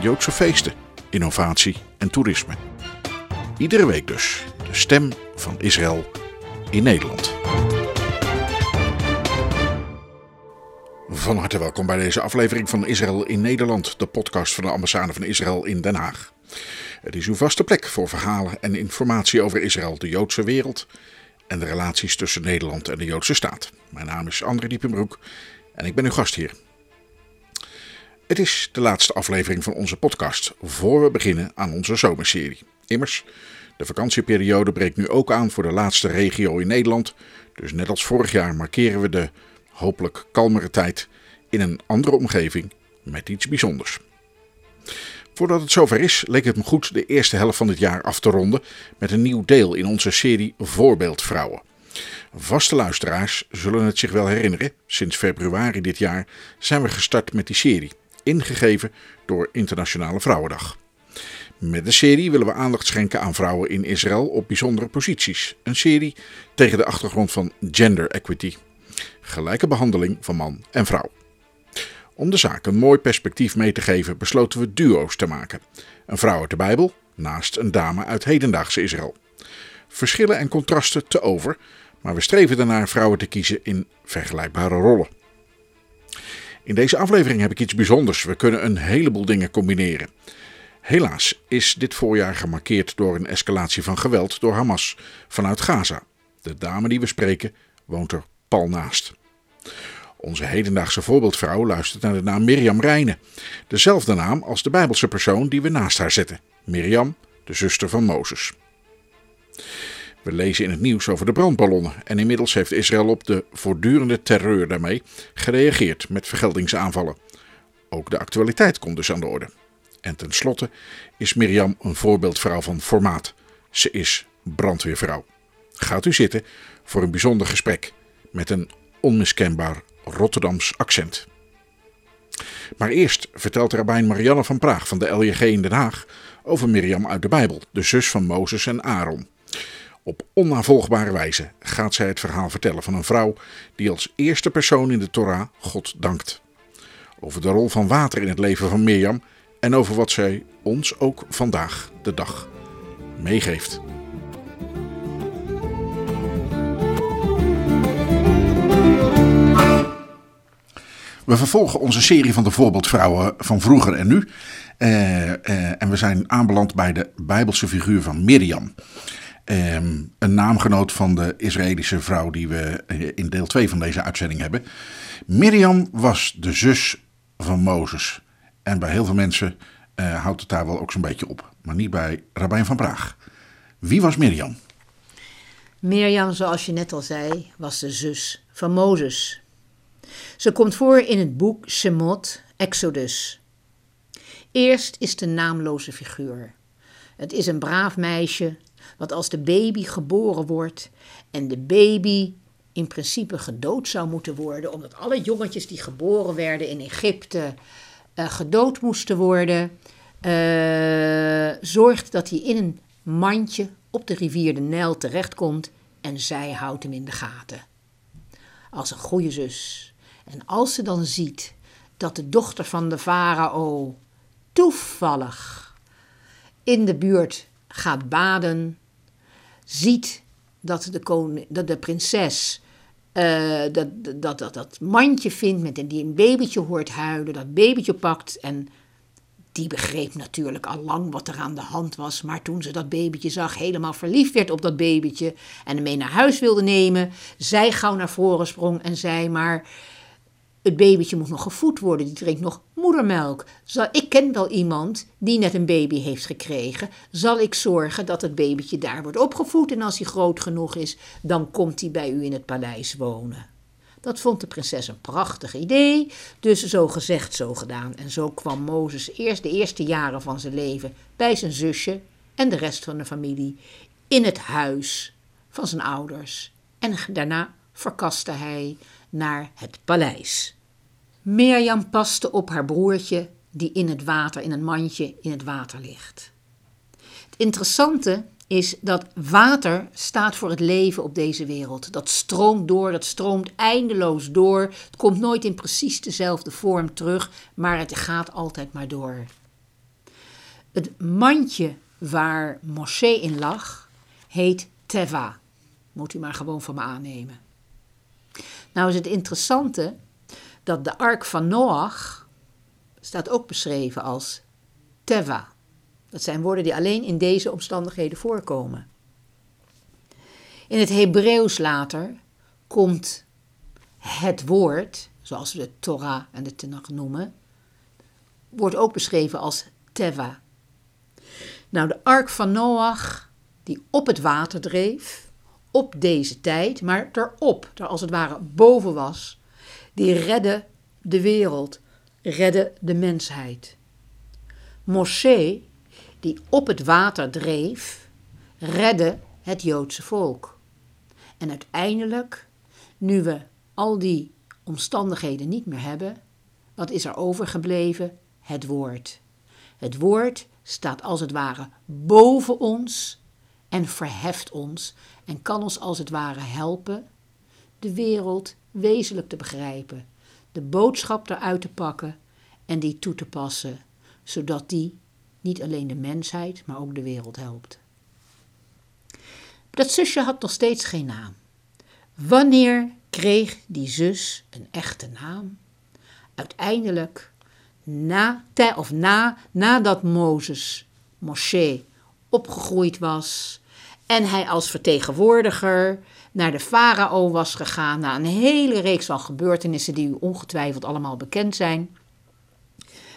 Joodse feesten, innovatie en toerisme. Iedere week dus de stem van Israël in Nederland. Van harte welkom bij deze aflevering van Israël in Nederland, de podcast van de ambassade van Israël in Den Haag. Het is uw vaste plek voor verhalen en informatie over Israël, de Joodse wereld en de relaties tussen Nederland en de Joodse staat. Mijn naam is André Diepenbroek en ik ben uw gast hier. Het is de laatste aflevering van onze podcast voor we beginnen aan onze zomerserie. Immers, de vakantieperiode breekt nu ook aan voor de laatste regio in Nederland. Dus net als vorig jaar markeren we de hopelijk kalmere tijd in een andere omgeving met iets bijzonders. Voordat het zover is, leek het me goed de eerste helft van dit jaar af te ronden met een nieuw deel in onze serie Voorbeeldvrouwen. Vaste luisteraars zullen het zich wel herinneren. Sinds februari dit jaar zijn we gestart met die serie, ingegeven door Internationale Vrouwendag. Met de serie willen we aandacht schenken aan vrouwen in Israël op bijzondere posities. Een serie tegen de achtergrond van gender equity. Gelijke behandeling van man en vrouw. Om de zaak een mooi perspectief mee te geven, besloten we duo's te maken. Een vrouw uit de Bijbel naast een dame uit hedendaagse Israël. Verschillen en contrasten te over, maar we streven ernaar vrouwen te kiezen in vergelijkbare rollen. In deze aflevering heb ik iets bijzonders. We kunnen een heleboel dingen combineren. Helaas is dit voorjaar gemarkeerd door een escalatie van geweld door Hamas vanuit Gaza. De dame die we spreken woont er pal naast. Onze hedendaagse voorbeeldvrouw luistert naar de naam Mirjam Rijnen. Dezelfde naam als de Bijbelse persoon die we naast haar zetten. Mirjam, de zuster van Mozes. We lezen in het nieuws over de brandballonnen en inmiddels heeft Israël op de voortdurende terreur daarmee gereageerd met vergeldingsaanvallen. Ook de actualiteit komt dus aan de orde. En tenslotte is Mirjam een voorbeeldvrouw van formaat. Ze is brandweervrouw. Gaat u zitten voor een bijzonder gesprek met een onmiskenbaar Rotterdams accent. Maar eerst vertelt rabbijn Marianne van Praag van de LJG in Den Haag over Mirjam uit de Bijbel, de zus van Mozes en Aaron. Op onnavolgbare wijze gaat zij het verhaal vertellen van een vrouw die als eerste persoon in de Torah God dankt. Over de rol van water in het leven van Mirjam en over wat zij ons ook vandaag de dag meegeeft. We vervolgen onze serie van de voorbeeldvrouwen van vroeger en nu. Uh, uh, en we zijn aanbeland bij de Bijbelse figuur van Miriam. Uh, een naamgenoot van de Israëlische vrouw die we in deel 2 van deze uitzending hebben. Miriam was de zus van Mozes. En bij heel veel mensen houdt het daar wel ook zo'n beetje op. Maar niet bij Rabijn van Praag. Wie was Miriam? Mirjam, zoals je net al zei, was de zus van Mozes. Ze komt voor in het boek Shemot, Exodus. Eerst is de naamloze figuur. Het is een braaf meisje, wat als de baby geboren wordt en de baby in principe gedood zou moeten worden, omdat alle jongetjes die geboren werden in Egypte uh, gedood moesten worden, uh, zorgt dat hij in een mandje op de rivier de Nijl terechtkomt en zij houdt hem in de gaten. Als een goede zus. En als ze dan ziet dat de dochter van de farao toevallig in de buurt gaat baden, ziet dat de, koning, dat de prinses uh, dat, dat, dat, dat mandje vindt met en die een babytje hoort huilen, dat babytje pakt. En die begreep natuurlijk al lang wat er aan de hand was, maar toen ze dat babytje zag, helemaal verliefd werd op dat babytje en hem mee naar huis wilde nemen, zij gauw naar voren sprong en zei maar het babytje moet nog gevoed worden, die drinkt nog moedermelk. Zal, ik ken wel iemand die net een baby heeft gekregen. Zal ik zorgen dat het babytje daar wordt opgevoed en als hij groot genoeg is, dan komt hij bij u in het paleis wonen. Dat vond de prinses een prachtig idee, dus zo gezegd, zo gedaan. En zo kwam Mozes eerst de eerste jaren van zijn leven bij zijn zusje en de rest van de familie in het huis van zijn ouders. En daarna verkaste hij naar het paleis. Mirjam paste op haar broertje, die in het water, in een mandje in het water ligt. Het interessante is dat water staat voor het leven op deze wereld. Dat stroomt door, dat stroomt eindeloos door. Het komt nooit in precies dezelfde vorm terug, maar het gaat altijd maar door. Het mandje waar Moshe in lag, heet Teva. Moet u maar gewoon van me aannemen. Nou is het interessante dat de ark van Noach staat ook beschreven als Teva. Dat zijn woorden die alleen in deze omstandigheden voorkomen. In het Hebreeuws later komt het woord, zoals we de Torah en de Tenach noemen, wordt ook beschreven als Teva. Nou, de ark van Noach, die op het water dreef, op deze tijd, maar erop, er als het ware boven was, die redde de wereld, redde de mensheid. Moshe, die op het water dreef, redde het Joodse volk. En uiteindelijk, nu we al die omstandigheden niet meer hebben, wat is er overgebleven? Het woord. Het woord staat als het ware boven ons en verheft ons en kan ons als het ware helpen de wereld wezenlijk te begrijpen, de boodschap eruit te pakken en die toe te passen, zodat die niet alleen de mensheid, maar ook de wereld helpt. Dat zusje had nog steeds geen naam. Wanneer kreeg die zus een echte naam? Uiteindelijk, na, of na, nadat Mozes, Moshe, opgegroeid was en hij als vertegenwoordiger naar de farao was gegaan, na een hele reeks van gebeurtenissen die u ongetwijfeld allemaal bekend zijn,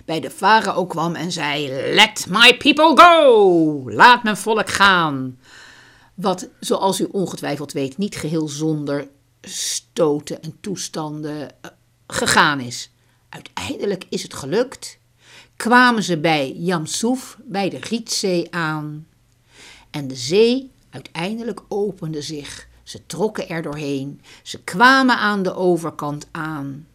bij de farao kwam en zei: Let my people go! Laat mijn volk gaan. Wat, zoals u ongetwijfeld weet, niet geheel zonder stoten en toestanden eh, gegaan is. Uiteindelijk is het gelukt. Kwamen ze bij Jamsoef, bij de Rietzee aan. En de zee uiteindelijk opende zich. Ze trokken er doorheen. Ze kwamen aan de overkant aan.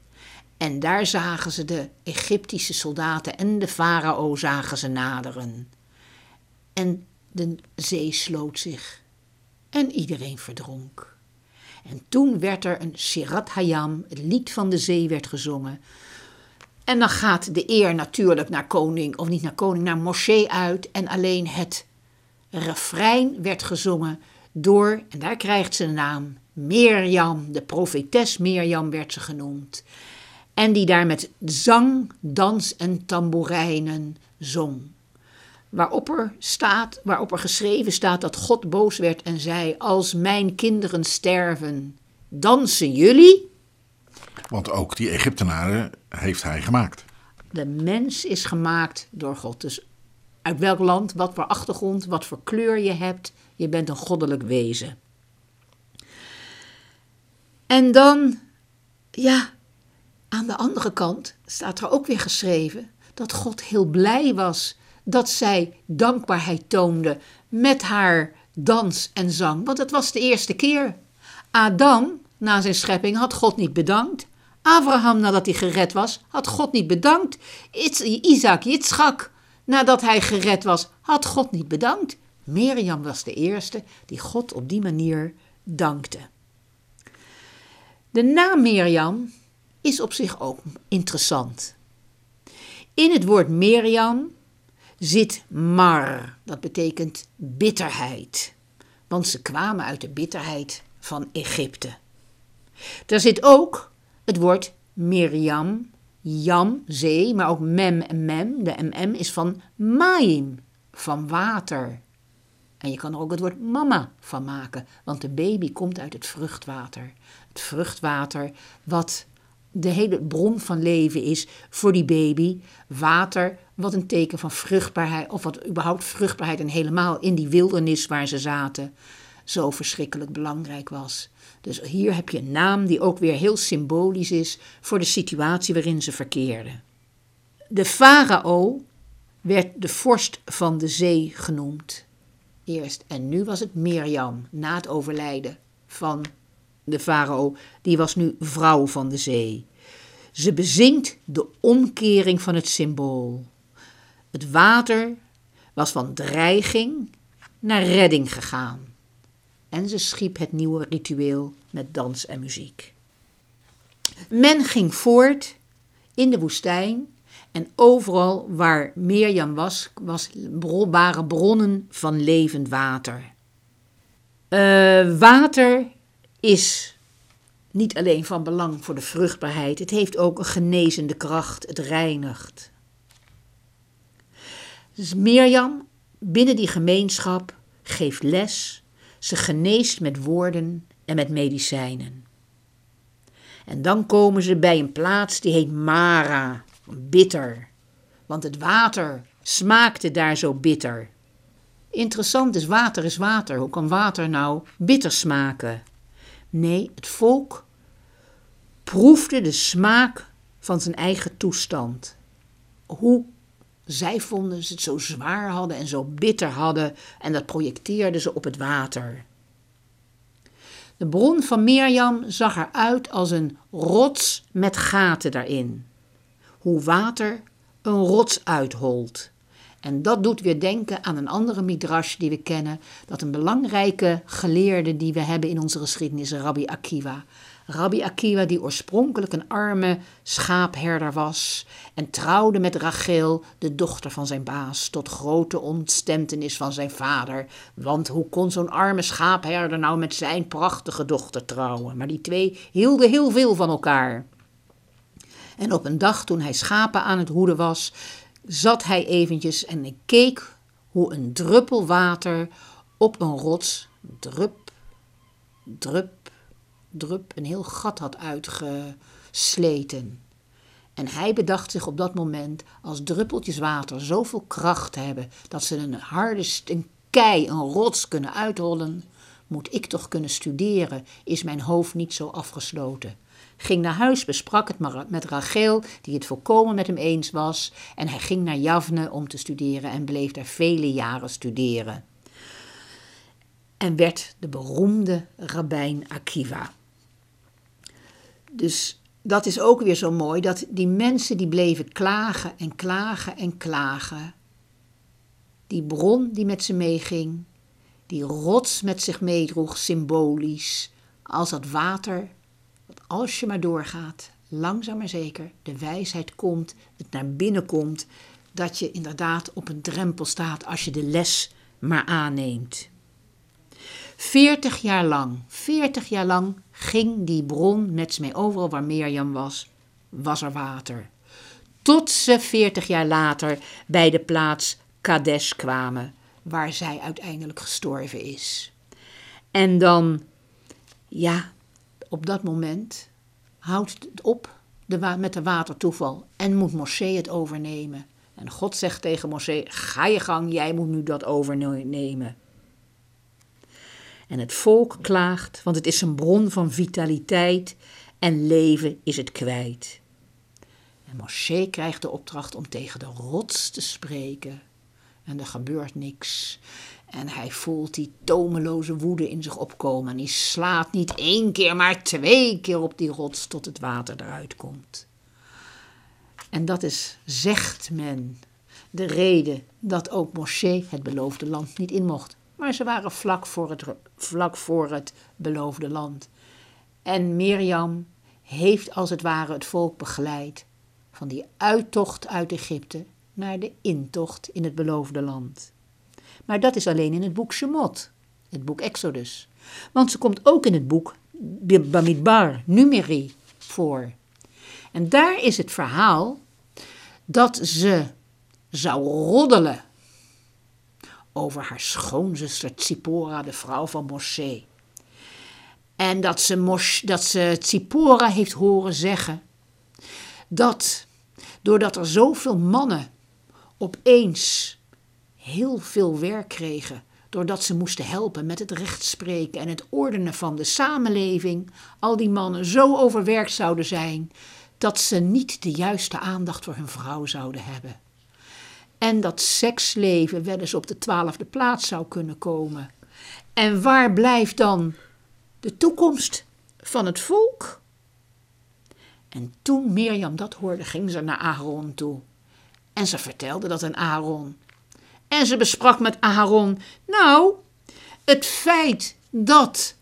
En daar zagen ze de Egyptische soldaten en de farao zagen ze naderen. En de zee sloot zich en iedereen verdronk. En toen werd er een Sirat Hayam, het lied van de zee, werd gezongen. En dan gaat de eer natuurlijk naar koning, of niet naar koning, naar Moshe uit. En alleen het refrein werd gezongen door, en daar krijgt ze de naam, Mirjam, de profetes Mirjam werd ze genoemd en die daar met zang, dans en tamboerijnen zong. Waarop er, staat, waarop er geschreven staat dat God boos werd en zei: Als mijn kinderen sterven, dansen jullie? Want ook die Egyptenaren heeft hij gemaakt. De mens is gemaakt door God. Dus uit welk land, wat voor achtergrond, wat voor kleur je hebt, je bent een goddelijk wezen. En dan, ja, aan de andere kant staat er ook weer geschreven dat God heel blij was dat zij dankbaarheid toonde met haar dans en zang, want het was de eerste keer. Adam, na zijn schepping, had God niet bedankt. Abraham, nadat hij gered was, had God niet bedankt. Isaac, Yitzchak, nadat hij gered was, had God niet bedankt. Mirjam was de eerste die God op die manier dankte. De naam Mirjam is op zich ook interessant. In het woord Mirjam zit mar, dat betekent bitterheid, want ze kwamen uit de bitterheid van Egypte. Er zit ook het woord Mirjam, Jam, zee, maar ook mem en mem. De mm is van maim, van water. En je kan er ook het woord mama van maken, want de baby komt uit het vruchtwater. Het vruchtwater wat de hele bron van leven is voor die baby. Water, wat een teken van vruchtbaarheid, of wat überhaupt vruchtbaarheid en helemaal in die wildernis waar ze zaten. zo verschrikkelijk belangrijk was. Dus hier heb je een naam die ook weer heel symbolisch is voor de situatie waarin ze verkeerden. De farao werd de vorst van de zee genoemd. Eerst. En nu was het Mirjam, na het overlijden van de farao. Die was nu vrouw van de zee. Ze bezingt de omkering van het symbool. Het water was van dreiging naar redding gegaan. En ze schiep het nieuwe ritueel met dans en muziek. Men ging voort in de woestijn en overal waar Mirjam was, was waren bronnen van levend water. Uh, water is niet alleen van belang voor de vruchtbaarheid, het heeft ook een genezende kracht, het reinigt. Dus Mirjam binnen die gemeenschap geeft les, ze geneest met woorden en met medicijnen. En dan komen ze bij een plaats die heet Mara, bitter, want het water smaakte daar zo bitter. Interessant is, water is water. Hoe kan water nou bitter smaken? Nee, het volk proefde de smaak van zijn eigen toestand. Hoe zij vonden ze het zo zwaar hadden en zo bitter hadden en dat projecteerden ze op het water. De bron van Mirjam zag eruit als een rots met gaten daarin. Hoe water een rots uitholt. En dat doet weer denken aan een andere midrash die we kennen, dat een belangrijke geleerde die we hebben in onze geschiedenis, Rabbi Akiva. Rabbi Akiva, die oorspronkelijk een arme schaapherder was en trouwde met Rachel, de dochter van zijn baas, tot grote ontstemtenis van zijn vader. Want hoe kon zo'n arme schaapherder nou met zijn prachtige dochter trouwen? Maar die twee hielden heel veel van elkaar. En op een dag toen hij schapen aan het hoeden was, zat hij eventjes en keek hoe een druppel water op een rots, drup, drup, drup, een heel gat had uitgesleten. En hij bedacht zich op dat moment, als druppeltjes water zoveel kracht hebben dat ze een harde een kei, een rots kunnen uitrollen, moet ik toch kunnen studeren, is mijn hoofd niet zo afgesloten ging naar huis, besprak het met Rachel, die het volkomen met hem eens was, en hij ging naar Javne om te studeren en bleef daar vele jaren studeren. En werd de beroemde rabbijn Akiva. Dus dat is ook weer zo mooi, dat die mensen die bleven klagen en klagen en klagen. Die bron die met ze meeging, die rots met zich meedroeg, symbolisch, als dat water als je maar doorgaat, langzaam maar zeker, de wijsheid komt, het naar binnen komt, dat je inderdaad op een drempel staat als je de les maar aanneemt. Veertig jaar lang, veertig jaar lang ging die bron met mee overal waar Mirjam was, was er water. Tot ze veertig jaar later bij de plaats Kadesh kwamen, waar zij uiteindelijk gestorven is. En dan, ja, op dat moment houdt het op de met de watertoeval en moet Moshe het overnemen. En God zegt tegen Moshe: Ga je gang, jij moet nu dat overnemen. En het volk klaagt, want het is een bron van vitaliteit en leven is het kwijt. En Moshe krijgt de opdracht om tegen de rots te spreken. En er gebeurt niks. En hij voelt die tomeloze woede in zich opkomen. En die slaat niet één keer, maar twee keer op die rots tot het water eruit komt. En dat is, zegt men, de reden dat ook Moshe het beloofde land niet in mocht. Maar ze waren vlak voor het, vlak voor het beloofde land. En Mirjam heeft als het ware het volk begeleid van die uittocht uit Egypte naar de intocht in het beloofde land. Maar dat is alleen in het boek Shemot, het boek Exodus. Want ze komt ook in het boek Bamidbar, Numeri, voor. En daar is het verhaal dat ze zou roddelen over haar schoonzuster Tsipora, de vrouw van Moshe. En dat ze, Mos, dat ze Tsipora heeft horen zeggen dat doordat er zoveel mannen opeens heel veel werk kregen doordat ze moesten helpen met het rechtspreken en het ordenen van de samenleving, al die mannen zo overwerkt zouden zijn dat ze niet de juiste aandacht voor hun vrouw zouden hebben. En dat seksleven wel eens op de twaalfde plaats zou kunnen komen. En waar blijft dan de toekomst van het volk? En toen Mirjam dat hoorde, ging ze naar Aaron toe. En ze vertelde dat aan Aaron. En ze besprak met Aaron: Nou, het feit dat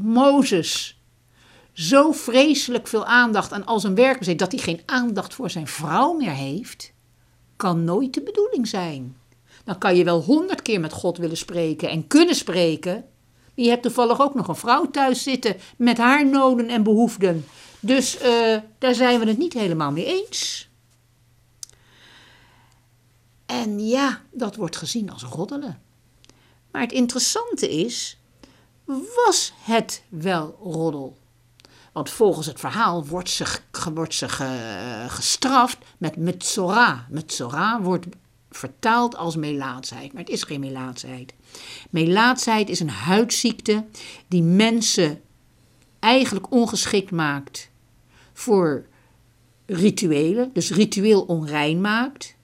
Mozes zo vreselijk veel aandacht aan al zijn werk besteedt, dat hij geen aandacht voor zijn vrouw meer heeft, kan nooit de bedoeling zijn. Dan kan je wel honderd keer met God willen spreken en kunnen spreken. Je hebt toevallig ook nog een vrouw thuis zitten met haar noden en behoeften. Dus uh, daar zijn we het niet helemaal mee eens. En ja, dat wordt gezien als roddelen. Maar het interessante is, was het wel roddel? Want volgens het verhaal wordt ze, wordt ze gestraft met metzora. Metzora wordt vertaald als melaatsheid, maar het is geen melaatsheid. Melaatsheid is een huidziekte die mensen eigenlijk ongeschikt maakt voor rituelen, dus ritueel onrein maakt.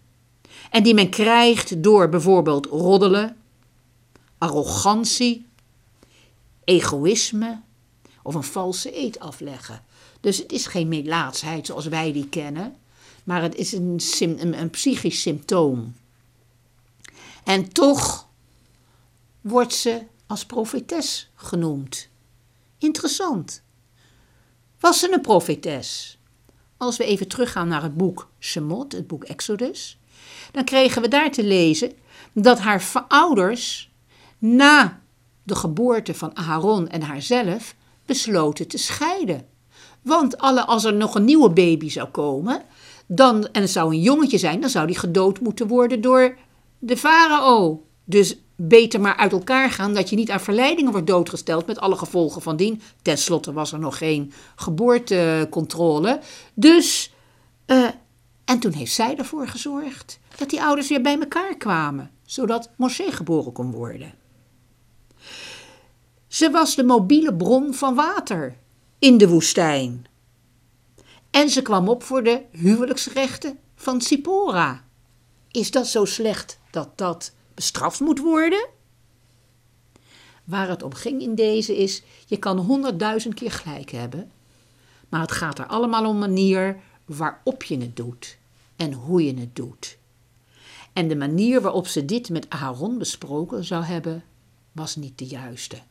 En die men krijgt door bijvoorbeeld roddelen, arrogantie, egoïsme of een valse eet afleggen. Dus het is geen melaatsheid zoals wij die kennen, maar het is een, een, een psychisch symptoom. En toch wordt ze als profetes genoemd. Interessant. Was ze een profetes? Als we even teruggaan naar het boek Shemot, het boek Exodus, dan kregen we daar te lezen dat haar ouders na de geboorte van Aaron en haarzelf besloten te scheiden. Want alle, als er nog een nieuwe baby zou komen, dan, en het zou een jongetje zijn, dan zou die gedood moeten worden door de farao. Dus beter maar uit elkaar gaan dat je niet aan verleidingen wordt doodgesteld met alle gevolgen van dien. Ten slotte was er nog geen geboortecontrole. Dus, uh, en toen heeft zij ervoor gezorgd dat die ouders weer bij elkaar kwamen, zodat Moshe geboren kon worden. Ze was de mobiele bron van water in de woestijn. En ze kwam op voor de huwelijksrechten van Sipora. Is dat zo slecht dat dat bestraft moet worden? Waar het om ging in deze is, je kan honderdduizend keer gelijk hebben, maar het gaat er allemaal om manier waarop je het doet en hoe je het doet. En de manier waarop ze dit met Aaron besproken zou hebben, was niet de juiste.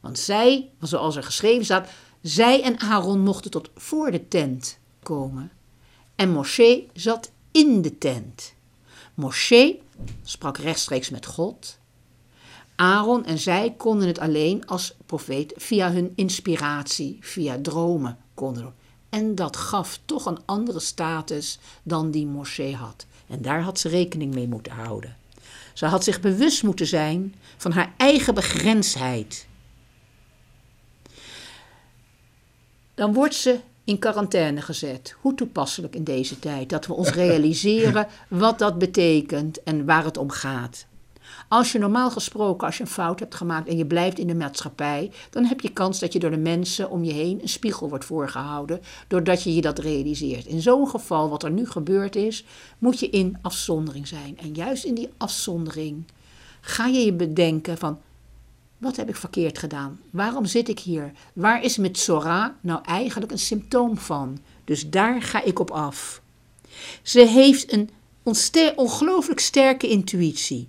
Want zij, zoals er geschreven staat, zij en Aaron mochten tot voor de tent komen. En Moshe zat in de tent. Moshe sprak rechtstreeks met God. Aaron en zij konden het alleen als profeet via hun inspiratie, via dromen konden. En dat gaf toch een andere status dan die Moshe had. En daar had ze rekening mee moeten houden. Ze had zich bewust moeten zijn van haar eigen begrensdheid. Dan wordt ze in quarantaine gezet. Hoe toepasselijk in deze tijd dat we ons realiseren wat dat betekent en waar het om gaat. Als je normaal gesproken, als je een fout hebt gemaakt en je blijft in de maatschappij, dan heb je kans dat je door de mensen om je heen een spiegel wordt voorgehouden, doordat je je dat realiseert. In zo'n geval, wat er nu gebeurd is, moet je in afzondering zijn. En juist in die afzondering ga je je bedenken van, wat heb ik verkeerd gedaan? Waarom zit ik hier? Waar is met Sora nou eigenlijk een symptoom van? Dus daar ga ik op af. Ze heeft een ongelooflijk sterke intuïtie.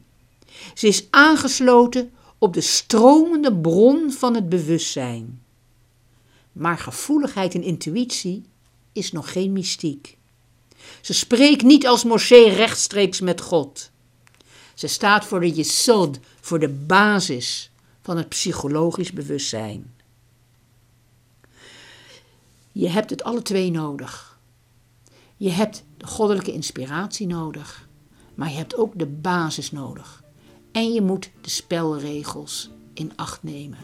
Ze is aangesloten op de stromende bron van het bewustzijn. Maar gevoeligheid en intuïtie is nog geen mystiek. Ze spreekt niet als Moshe rechtstreeks met God. Ze staat voor de yesod, voor de basis van het psychologisch bewustzijn. Je hebt het alle twee nodig. Je hebt de goddelijke inspiratie nodig, maar je hebt ook de basis nodig. En je moet de spelregels in acht nemen.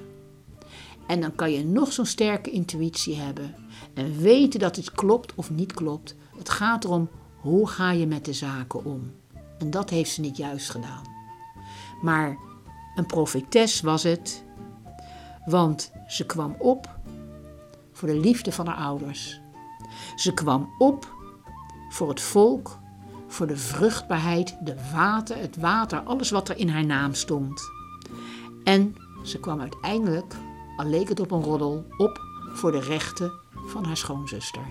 En dan kan je nog zo'n sterke intuïtie hebben en weten dat het klopt of niet klopt. Het gaat erom hoe ga je met de zaken om. En dat heeft ze niet juist gedaan. Maar Een profetes was het, want ze kwam op voor de liefde van haar ouders. Ze kwam op voor het volk, voor de vruchtbaarheid, de water, het water, alles wat er in haar naam stond. En ze kwam uiteindelijk, al leek het op een roddel, op voor de rechten van haar schoonzuster.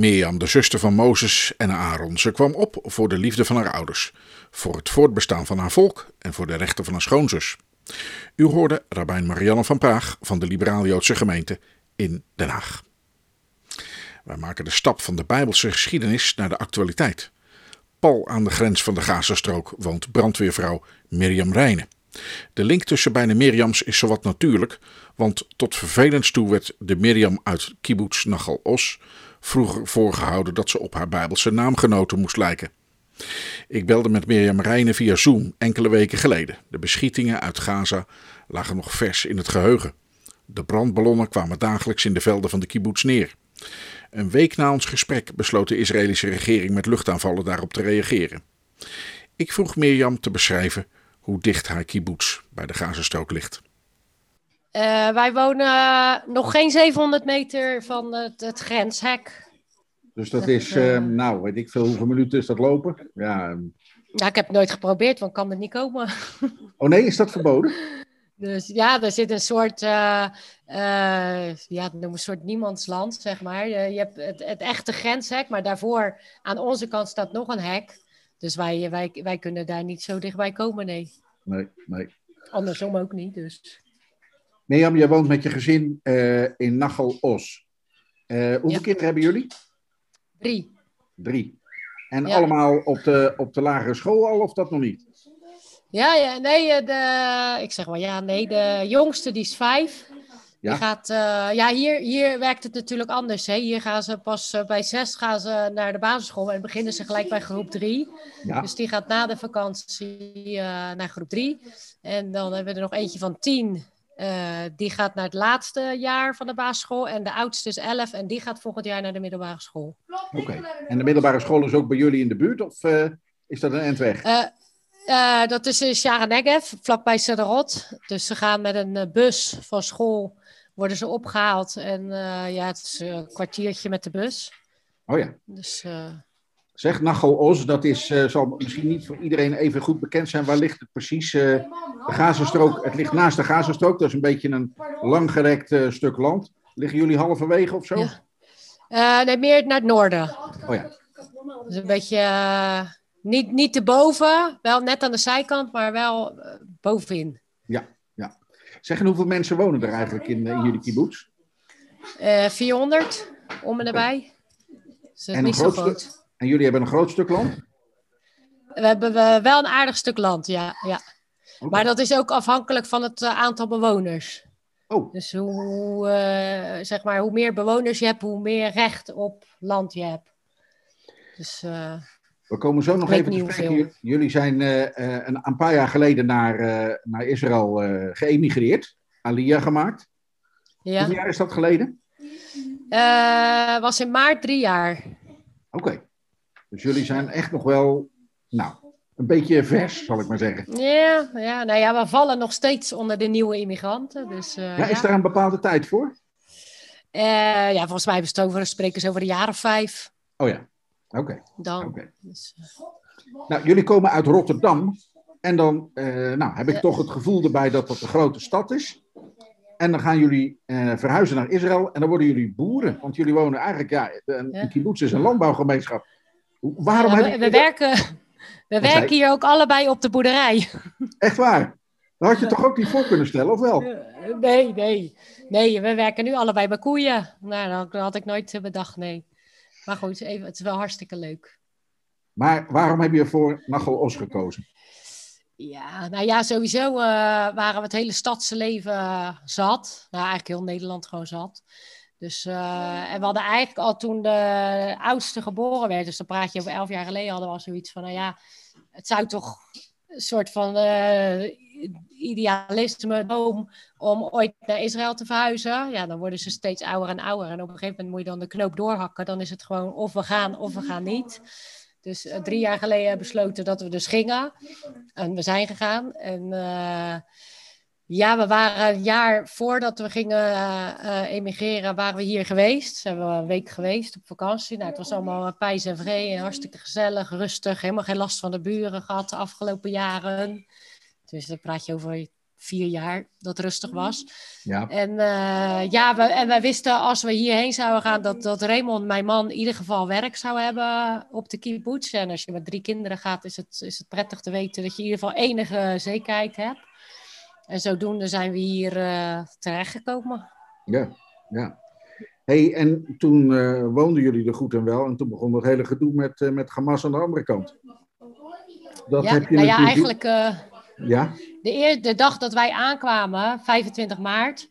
Mirjam, de zuster van Mozes en Aaron. Ze kwam op voor de liefde van haar ouders, voor het voortbestaan van haar volk en voor de rechten van haar schoonzus. U hoorde Rabijn Marianne van Praag van de Liberaal-Joodse gemeente in Den Haag. Wij maken de stap van de Bijbelse geschiedenis naar de actualiteit. Pal aan de grens van de Gazastrook woont brandweervrouw Mirjam Rijnen. De link tussen beide Mirjams is zowat natuurlijk, want tot vervelens toe werd de Mirjam uit kibbutz Nachal Os vroeger voorgehouden dat ze op haar Bijbelse naamgenoten moest lijken. Ik belde met Mirjam Rijnen via Zoom enkele weken geleden. De beschietingen uit Gaza lagen nog vers in het geheugen. De brandballonnen kwamen dagelijks in de velden van de kibbutz neer. Een week na ons gesprek besloot de Israëlische regering met luchtaanvallen daarop te reageren. Ik vroeg Mirjam te beschrijven hoe dicht haar kibbutz bij de Gazastrook ligt. Uh, wij wonen nog geen 700 meter van het, het grenshek. Dus dat is, uh, nou, weet ik veel, hoeveel minuten is dat lopen? Ja, ja ik heb het nooit geprobeerd, want kan er niet komen. Oh nee, is dat verboden? Dus ja, er zit een soort, uh, uh, ja, noem een soort niemandsland, zeg maar. Je, je hebt het, het, echte grenshek, maar daarvoor aan onze kant staat nog een hek. Dus wij, wij, wij kunnen daar niet zo dichtbij komen, nee. Nee, nee. Andersom ook niet, dus. Mirjam, jij woont met je gezin uh, in Nachel-Os. hoeveel ja. kinderen hebben jullie? Drie. Drie. En ja. allemaal op de, op de lagere school al, of dat nog niet? Ja, ja nee, de, ik zeg maar ja, nee, de jongste die is vijf. Ja. Die gaat, uh, ja, hier, hier werkt het natuurlijk anders. Hè. Hier gaan ze pas uh, bij zes gaan ze naar de basisschool en beginnen ze gelijk bij groep drie. Ja. Dus die gaat na de vakantie uh, naar groep drie. En dan hebben we er nog eentje van tien. Die gaat naar het laatste jaar van de basisschool. En de oudste is elf en die gaat volgend jaar naar de middelbare school. Oké. Okay. En de middelbare school is ook bij jullie in de buurt? Of is dat een endweg? Uh, dat is in Sharenegev, vlakbij Sederot. Dus ze gaan met een uh, bus van school, worden ze opgehaald. En uh, ja, het is een kwartiertje met de bus. Oh ja. Dus, zeg, Nachal Os, dat is, zal misschien niet voor iedereen even goed bekend zijn. Waar ligt het precies? de Gazastrook, het ligt naast de Gazastrook. Dat is een beetje een langgerekt stuk land. Liggen jullie halverwege of zo? Ja. nee, meer naar het noorden. Oh ja. Dus een beetje niet, niet te boven, wel net aan de zijkant, maar wel bovenin. Ja, ja. Zeg, en hoeveel mensen wonen er eigenlijk in, in jullie kibbutz? Uh, 400, om en erbij. Dus en, niet zo groot. En jullie hebben een groot stuk land? We hebben wel een aardig stuk land, ja. ja. Okay. Maar dat is ook afhankelijk van het uh, aantal bewoners. Oh. Dus hoe, uh, zeg maar, hoe meer bewoners je hebt, hoe meer recht op land je hebt. Dus... Uh, we komen zo nog even te spreken. Jullie zijn uh, een, een, paar jaar geleden naar, naar Israël geëmigreerd. Aliyah gemaakt. Ja. Hoeveel jaar is dat geleden? was in maart drie jaar. Oké. Okay. Dus jullie zijn echt nog wel, nou, een beetje vers, zal ik maar zeggen. Ja, ja, nou ja, we vallen nog steeds onder de nieuwe immigranten. Dus, ja, is daar een bepaalde tijd voor? ja, volgens mij hebben we het over, spreken ze over een jaar of vijf. Oh ja. Oké. Okay. Dan. Okay. Dus, uh... Nou, jullie komen uit Rotterdam. En dan nou, heb ik ja. toch het gevoel erbij dat dat een grote stad is. En dan gaan jullie verhuizen naar Israël. En dan worden jullie boeren. Want jullie wonen eigenlijk, ja, een, ja. een kibbutz is een landbouwgemeenschap. Waarom ja, we, we werken, we werken hier ook allebei op de boerderij. Echt waar? Dat had je toch ook niet voor kunnen stellen, of wel? Nee, nee. Nee, we werken nu allebei bij koeien. Nou, dat had ik nooit bedacht, nee. Maar goed, even, het is wel hartstikke leuk. Maar waarom heb je voor Nachel Os gekozen? Ja, nou ja, sowieso uh, waren we het hele stadse leven uh, zat. Nou, eigenlijk heel Nederland gewoon zat. Dus, uh, en we hadden eigenlijk al toen de oudste geboren werd, dus dan praat je over elf jaar geleden, hadden we al zoiets van, nou ja, het zou toch een soort van idealisme, droom om ooit naar Israël te verhuizen. Ja, dan worden ze steeds ouder en ouder. En op een gegeven moment moet je dan de knoop doorhakken. Dan is het gewoon of we gaan of we gaan niet. Dus uh, drie jaar geleden besloten dat we dus gingen. En we zijn gegaan. En ja, we waren een jaar voordat we gingen uh, emigreren, waren we hier geweest. Zijn we een week geweest op vakantie. Nou, het was allemaal pijs en vrede, hartstikke gezellig, rustig. Helemaal geen last van de buren gehad de afgelopen jaren. Dus dan praat je over vier jaar dat rustig was. Ja. En, uh, ja, we, en wij wisten als we hierheen zouden gaan dat, dat Raymond, mijn man, in ieder geval werk zou hebben op de kibbutz. En als je met drie kinderen gaat, is het, is het prettig te weten dat je in ieder geval enige zekerheid hebt. En zodoende zijn we hier uh, terechtgekomen. Ja, ja. hey, en toen uh, woonden jullie er goed en wel. En toen begon het hele gedoe met, uh, met Hamas aan de andere kant. Dat ja, heb je nou ja, eigenlijk... ja? De, eer, de dag dat wij aankwamen, 25 maart...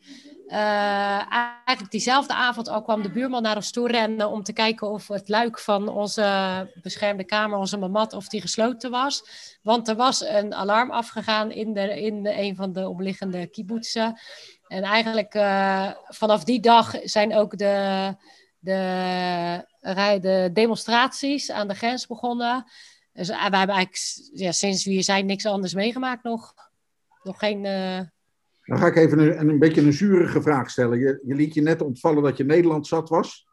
eigenlijk diezelfde avond al kwam de buurman naar ons toe rennen... om te kijken of het luik van onze beschermde kamer, onze mamat, of die gesloten was. Want er was een alarm afgegaan in, de, in een van de omliggende kibbutzen. En eigenlijk uh, vanaf die dag zijn ook de, de, de demonstraties aan de grens begonnen. Dus uh, we hebben eigenlijk ja, sinds we hier zijn niks anders meegemaakt nog. Nog geen... Dan ga ik even een, een beetje een zurige vraag stellen. Je, je liet je net ontvallen dat je Nederland zat was.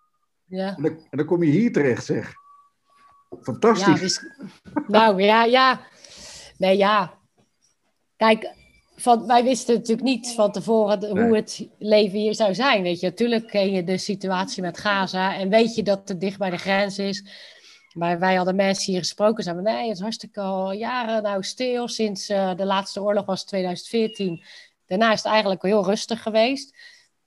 Ja. En dan, en dan kom je hier terecht, zeg. Fantastisch. Ja, dus, nou ja, ja. Nee, ja. Kijk, van, wij wisten natuurlijk niet van tevoren de, nee. hoe het leven hier zou zijn. Weet je, natuurlijk ken je de situatie met Gaza en weet je dat het dicht bij de grens is. Maar wij hadden mensen hier gesproken, zeiden nee, het is hartstikke al jaren nou stil. Sinds uh, de laatste oorlog was 2014. Daarna is het eigenlijk heel rustig geweest.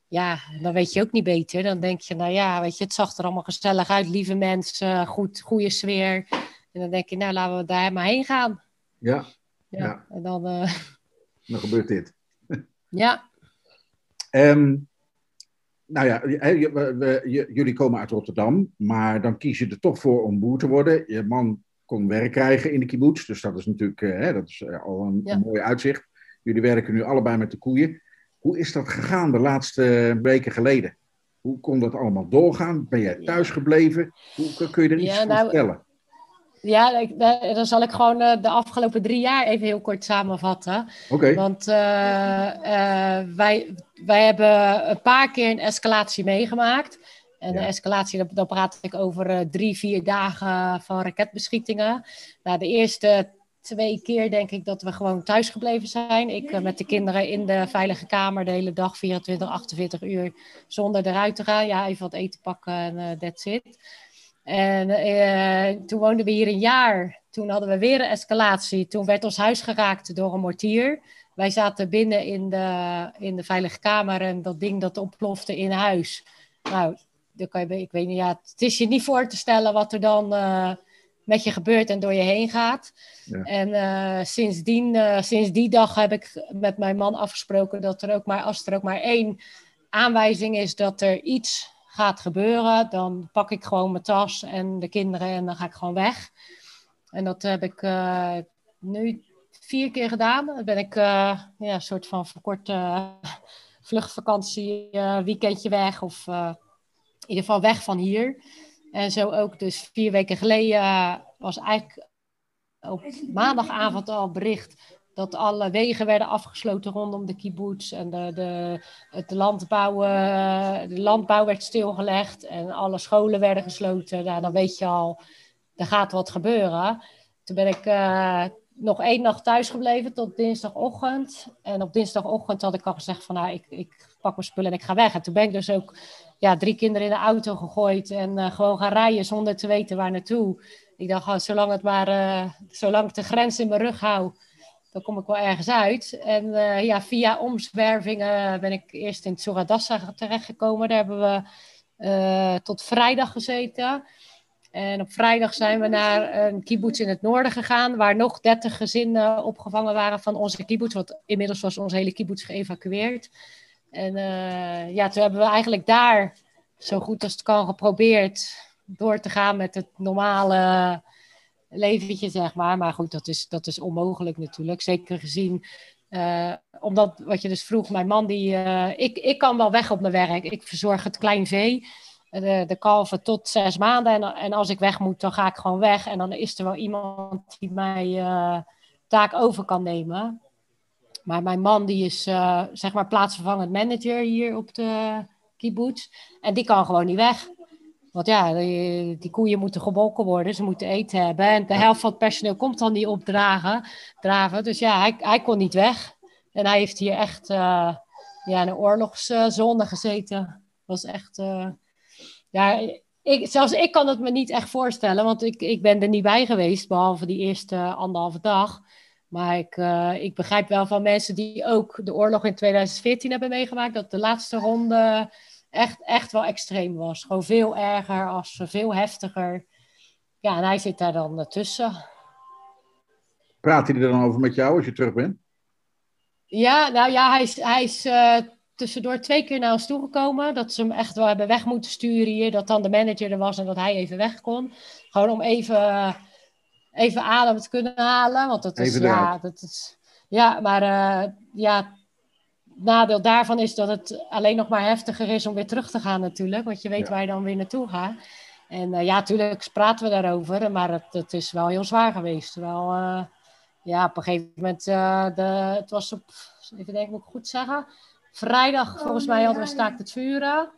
Ja, dan weet je ook niet beter. Dan denk je, nou ja, weet je, het zag er allemaal gezellig uit. Lieve mensen, goed, goede sfeer. En dan denk je, nou, laten we daar maar heen gaan. Ja. Ja, ja. en dan... Uh... Dan gebeurt dit. ja. Um, nou ja, we, we, jullie komen uit Rotterdam, maar dan kies je er toch voor om boer te worden. Je man kon werk krijgen in de kibbutz, dus dat is natuurlijk hè, dat is al een, ja. een mooi uitzicht. Jullie werken nu allebei met de koeien. Hoe is dat gegaan de laatste weken geleden? Hoe kon dat allemaal doorgaan? Ben jij thuis gebleven? Hoe kun je er iets ja, nou, van vertellen? Ja, dan zal ik gewoon de afgelopen drie jaar even heel kort samenvatten. Okay. Want uh, uh, wij, wij hebben een paar keer een escalatie meegemaakt. En ja. de escalatie, dan praat ik over drie, vier dagen van raketbeschietingen. Nou, de eerste twee keer denk ik dat we gewoon thuis gebleven zijn. Ik met de kinderen in de veilige kamer de hele dag, 24, 48 uur, zonder eruit te gaan. Ja, even wat eten pakken en that's it. En uh, toen woonden we hier een jaar. Toen hadden we weer een escalatie. Toen werd ons huis geraakt door een mortier. Wij zaten binnen in de, in de veilige kamer en dat ding dat ontplofte in huis. Nou, kan je, ik weet niet, ja, het is je niet voor te stellen wat er dan uh, met je gebeurt en door je heen gaat. Ja. En uh, sindsdien, sinds die dag heb ik met mijn man afgesproken dat er ook maar, als er ook maar één aanwijzing is dat er iets gaat gebeuren, dan pak ik gewoon mijn tas en de kinderen en dan ga ik gewoon weg. En dat heb ik uh, nu vier keer gedaan. Dan ben ik ja, een soort van verkorte vluchtvakantie, weekendje weg of in ieder geval weg van hier. En zo ook dus vier weken geleden was eigenlijk op maandagavond al bericht dat alle wegen werden afgesloten rondom de kibbutz en de, de, het landbouw, de landbouw werd stilgelegd en alle scholen werden gesloten. Nou, dan weet je al, er gaat wat gebeuren. Toen ben ik uh, nog één nacht thuis gebleven tot dinsdagochtend. En op dinsdagochtend had ik al gezegd van, nou, ik, ik pak mijn spullen en ik ga weg. En toen ben ik dus ook ja, drie kinderen in de auto gegooid en uh, gewoon gaan rijden zonder te weten waar naartoe. Ik dacht, oh, zolang, het maar, uh, zolang ik de grens in mijn rug hou, dan kom ik wel ergens uit. En uh, ja, via omzwervingen ben ik eerst in Tsuradassa terechtgekomen. Daar hebben we tot vrijdag gezeten. En op vrijdag zijn we naar een kibbutz in het noorden gegaan, waar nog 30 gezinnen opgevangen waren van onze kibbutz. Want inmiddels was onze hele kibbutz geëvacueerd. En uh, ja, toen hebben we eigenlijk daar zo goed als het kan geprobeerd door te gaan met het normale leventje, zeg maar. Maar goed, dat is, dat is onmogelijk natuurlijk. Zeker gezien Uh, omdat, wat je dus vroeg, mijn man, die, uh, ik, ik kan wel weg op mijn werk. Ik verzorg het klein vee, de, kalven tot zes maanden. En, en als ik weg moet, dan ga ik gewoon weg. En dan is er wel iemand die mij uh, taak over kan nemen. Maar mijn man, die is zeg maar plaatsvervangend manager hier op de kibbutz. En die kan gewoon niet weg. Want ja, die, die, koeien moeten gebolken worden, ze moeten eten hebben. En de helft van het personeel komt dan niet opdragen. Draven. Dus ja, hij, hij kon niet weg. En hij heeft hier echt uh, ja, in een oorlogszone gezeten. was echt. Uh, ja, ik, zelfs ik kan het me niet echt voorstellen, want ik, ik ben er niet bij geweest, behalve die eerste anderhalve dag. Maar ik, uh, ik begrijp wel van mensen die ook de oorlog in 2014 hebben meegemaakt, dat de laatste ronde echt, echt wel extreem was. Gewoon veel erger, als, veel heftiger. Ja, en hij zit daar dan tussen. Praat hij er dan over met jou als je terug bent? Ja, nou ja, hij is, hij is uh, tussendoor twee keer naar ons toegekomen. Dat ze hem echt wel hebben weg moeten sturen hier. Dat dan de manager er was en dat hij even weg kon. Gewoon om even, even adem te kunnen halen. Want dat is, ja, dat is, ja, maar uh, ja, nadeel daarvan is dat het alleen nog maar heftiger is om weer terug te gaan natuurlijk. Want je weet waar je dan weer naartoe gaat. En uh, ja, natuurlijk praten we daarover. Maar het, het, is wel heel zwaar geweest. Wel, uh, ja, op een gegeven moment, uh, de, het was op, even denken, moet ik goed zeggen. Vrijdag volgens mij hadden we staakt het vuren.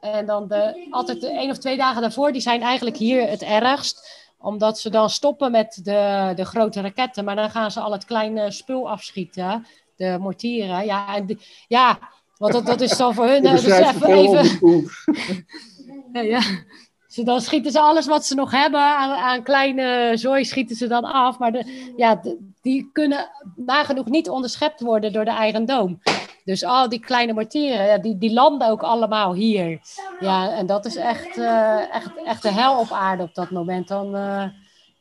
En dan de, altijd de één of twee dagen daarvoor, die zijn eigenlijk hier het ergst omdat ze dan stoppen met de, de grote raketten, maar dan gaan ze al het kleine spul afschieten de mortieren. Ja, en ja want dat, dat is dan voor hun. Dus even. even ja, ja. Dus dan schieten ze alles wat ze nog hebben aan, aan kleine zooi, schieten ze dan af. Maar de, ja, die kunnen nagenoeg niet onderschept worden door de eigen doom. Dus al die kleine mortieren, ja, die, die landen ook allemaal hier. Ja, en dat is echt, uh, echt, echt de hel op aarde op dat moment. Dan, uh,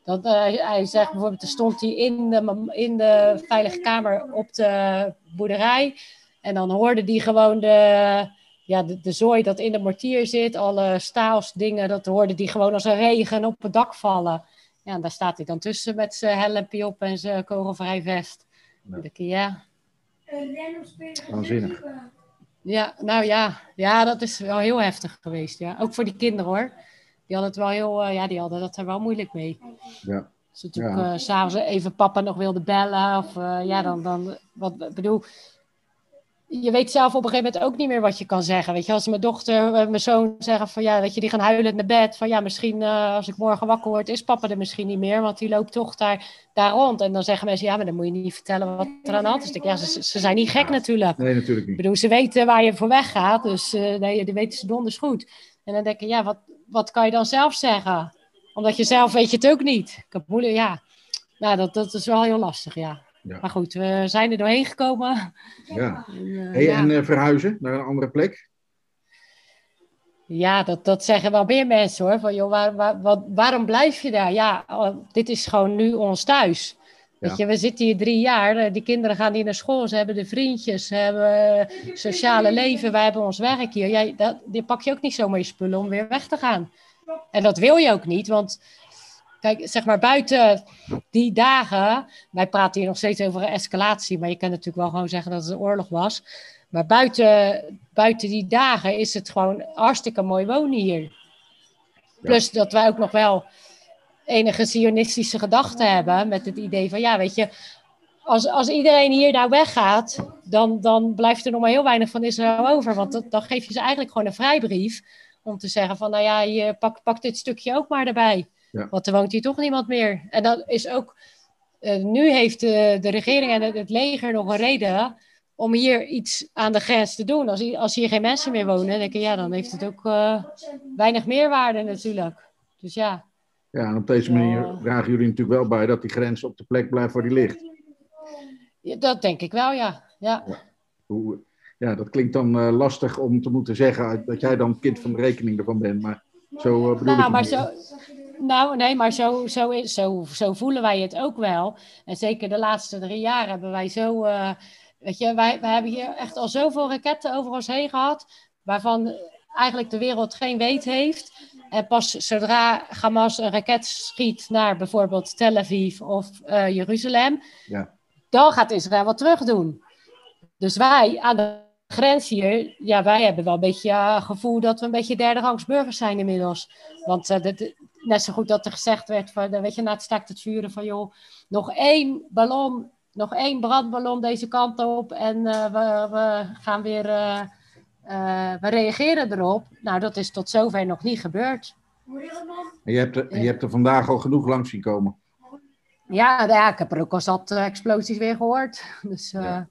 dat, uh, hij zegt bijvoorbeeld, er stond hij in de, in de veilige kamer op de boerderij. En dan hoorde hij gewoon de, ja, de, de zooi dat in de mortier zit, alle staalsdingen, dat hoorde hij gewoon als een regen op het dak vallen. Ja, en daar staat hij dan tussen met zijn helmpje op en zijn kogelvrij vest. Ja. ja. Waanzinnig. Ja, nou ja. ja, dat is wel heel heftig geweest. Ja. Ook voor die kinderen hoor die hadden het wel heel, uh, ja, die hadden dat er wel moeilijk mee. Ja. Als natuurlijk ja. uh, s'avonds even papa nog wilde bellen. Of uh, ja, dan, dan, wat bedoel, je weet zelf op een gegeven moment ook niet meer wat je kan zeggen. Weet je, als mijn dochter, mijn zoon zeggen van ja, dat je die gaan huilen naar bed. Van ja, misschien als ik morgen wakker word, is papa er misschien niet meer. Want die loopt toch daar, daar rond. En dan zeggen mensen, ja, maar dan moet je niet vertellen wat er aan de hand is. Ja, ze, ze zijn niet gek natuurlijk. Nee, natuurlijk niet. Ik bedoel, ze weten waar je voor weg gaat. Dus nee, die weten ze donders goed. En dan denk ik, ja, wat, wat kan je dan zelf zeggen? Omdat je zelf weet je het ook niet. Ik heb moeilijk, ja. Nou, dat, dat is wel heel lastig, ja. Ja. Maar goed, we zijn er doorheen gekomen. Ja. En, uh, hey, ja. en uh, verhuizen naar een andere plek? Ja, dat, dat zeggen wel meer mensen hoor. Van, joh, waar, waar, wat, waarom blijf je daar? Ja, dit is gewoon nu ons thuis. Weet je, we zitten hier drie jaar. Eh, die kinderen gaan hier naar school. Ze hebben de vriendjes. Ze hebben sociale leven. Wij hebben ons werk hier. Jij, dat, die pak je ook niet zomaar je spullen om weer weg te gaan. En dat wil je ook niet. Want kijk, zeg maar buiten die dagen. Wij praten hier nog steeds over een escalatie. Maar je kan natuurlijk wel gewoon zeggen dat het een oorlog was. Maar buiten, buiten die dagen is het gewoon hartstikke mooi wonen hier. Plus dat wij ook nog wel enige sionistische gedachte hebben. Met het idee van, ja, weet je, als, als iedereen hier nou weggaat, dan, dan blijft er nog maar heel weinig van Israël over. Want dan geef je ze eigenlijk gewoon een vrijbrief om te zeggen van, nou ja, je pak, pak dit stukje ook maar erbij. Ja. Want er woont hier toch niemand meer. En dat is ook, uh, nu heeft de, de regering en het, het, leger nog een reden om hier iets aan de grens te doen. Als, als hier geen mensen meer wonen, denk ik, ja, dan heeft het ook uh, weinig meerwaarde natuurlijk. Dus ja. Ja, en op deze manier dragen jullie natuurlijk wel bij dat die grens op de plek blijft waar die ligt. Ja, dat denk ik wel, ja. Ja, ja. Hoe, ja dat klinkt dan uh, lastig om te moeten zeggen dat jij dan kind van de rekening ervan bent, maar zo uh, bedoel nou, ik maar zo, Nou, nee, maar zo, zo, is, zo, zo voelen wij het ook wel. En zeker de laatste drie jaar hebben wij zo... Uh, weet je, wij, wij hebben hier echt al zoveel raketten over ons heen gehad, waarvan eigenlijk de wereld geen weet heeft. En pas zodra Hamas een raket schiet naar bijvoorbeeld Tel Aviv of uh, Jeruzalem, ja. dan gaat Israël wat terug doen. Dus wij aan de grens hier, ja, wij hebben wel een beetje het gevoel dat we een beetje derde rangs burgers zijn inmiddels. Want uh, net zo goed dat er gezegd werd, van, weet je, na het staakt het vuren van joh, nog één ballon, nog één brandballon deze kant op en uh, we, we, gaan weer, uh, we reageren erop. Nou, dat is tot zover nog niet gebeurd. Je hebt er, je hebt er vandaag al genoeg langs zien komen. Ja, ja ik heb er ook al zat explosies weer gehoord. Dus, ja.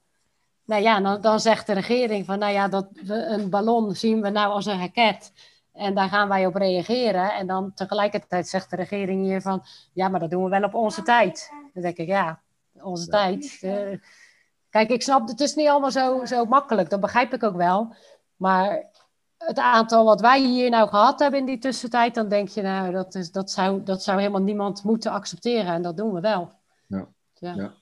nou ja, dan, dan zegt de regering van, nou ja, dat een ballon zien we nou als een raket. En daar gaan wij op reageren. En dan tegelijkertijd zegt de regering hier van, ja, maar dat doen we wel op onze tijd. Dan denk ik, ja, onze tijd. Uh, kijk, ik snap, het is niet allemaal zo, zo makkelijk, dat begrijp ik ook wel. Maar het aantal wat wij hier nou gehad hebben in die tussentijd, dan denk je, nou, dat, is, dat, zou, dat zou helemaal niemand moeten accepteren. En dat doen we wel. Ja. ja. ja.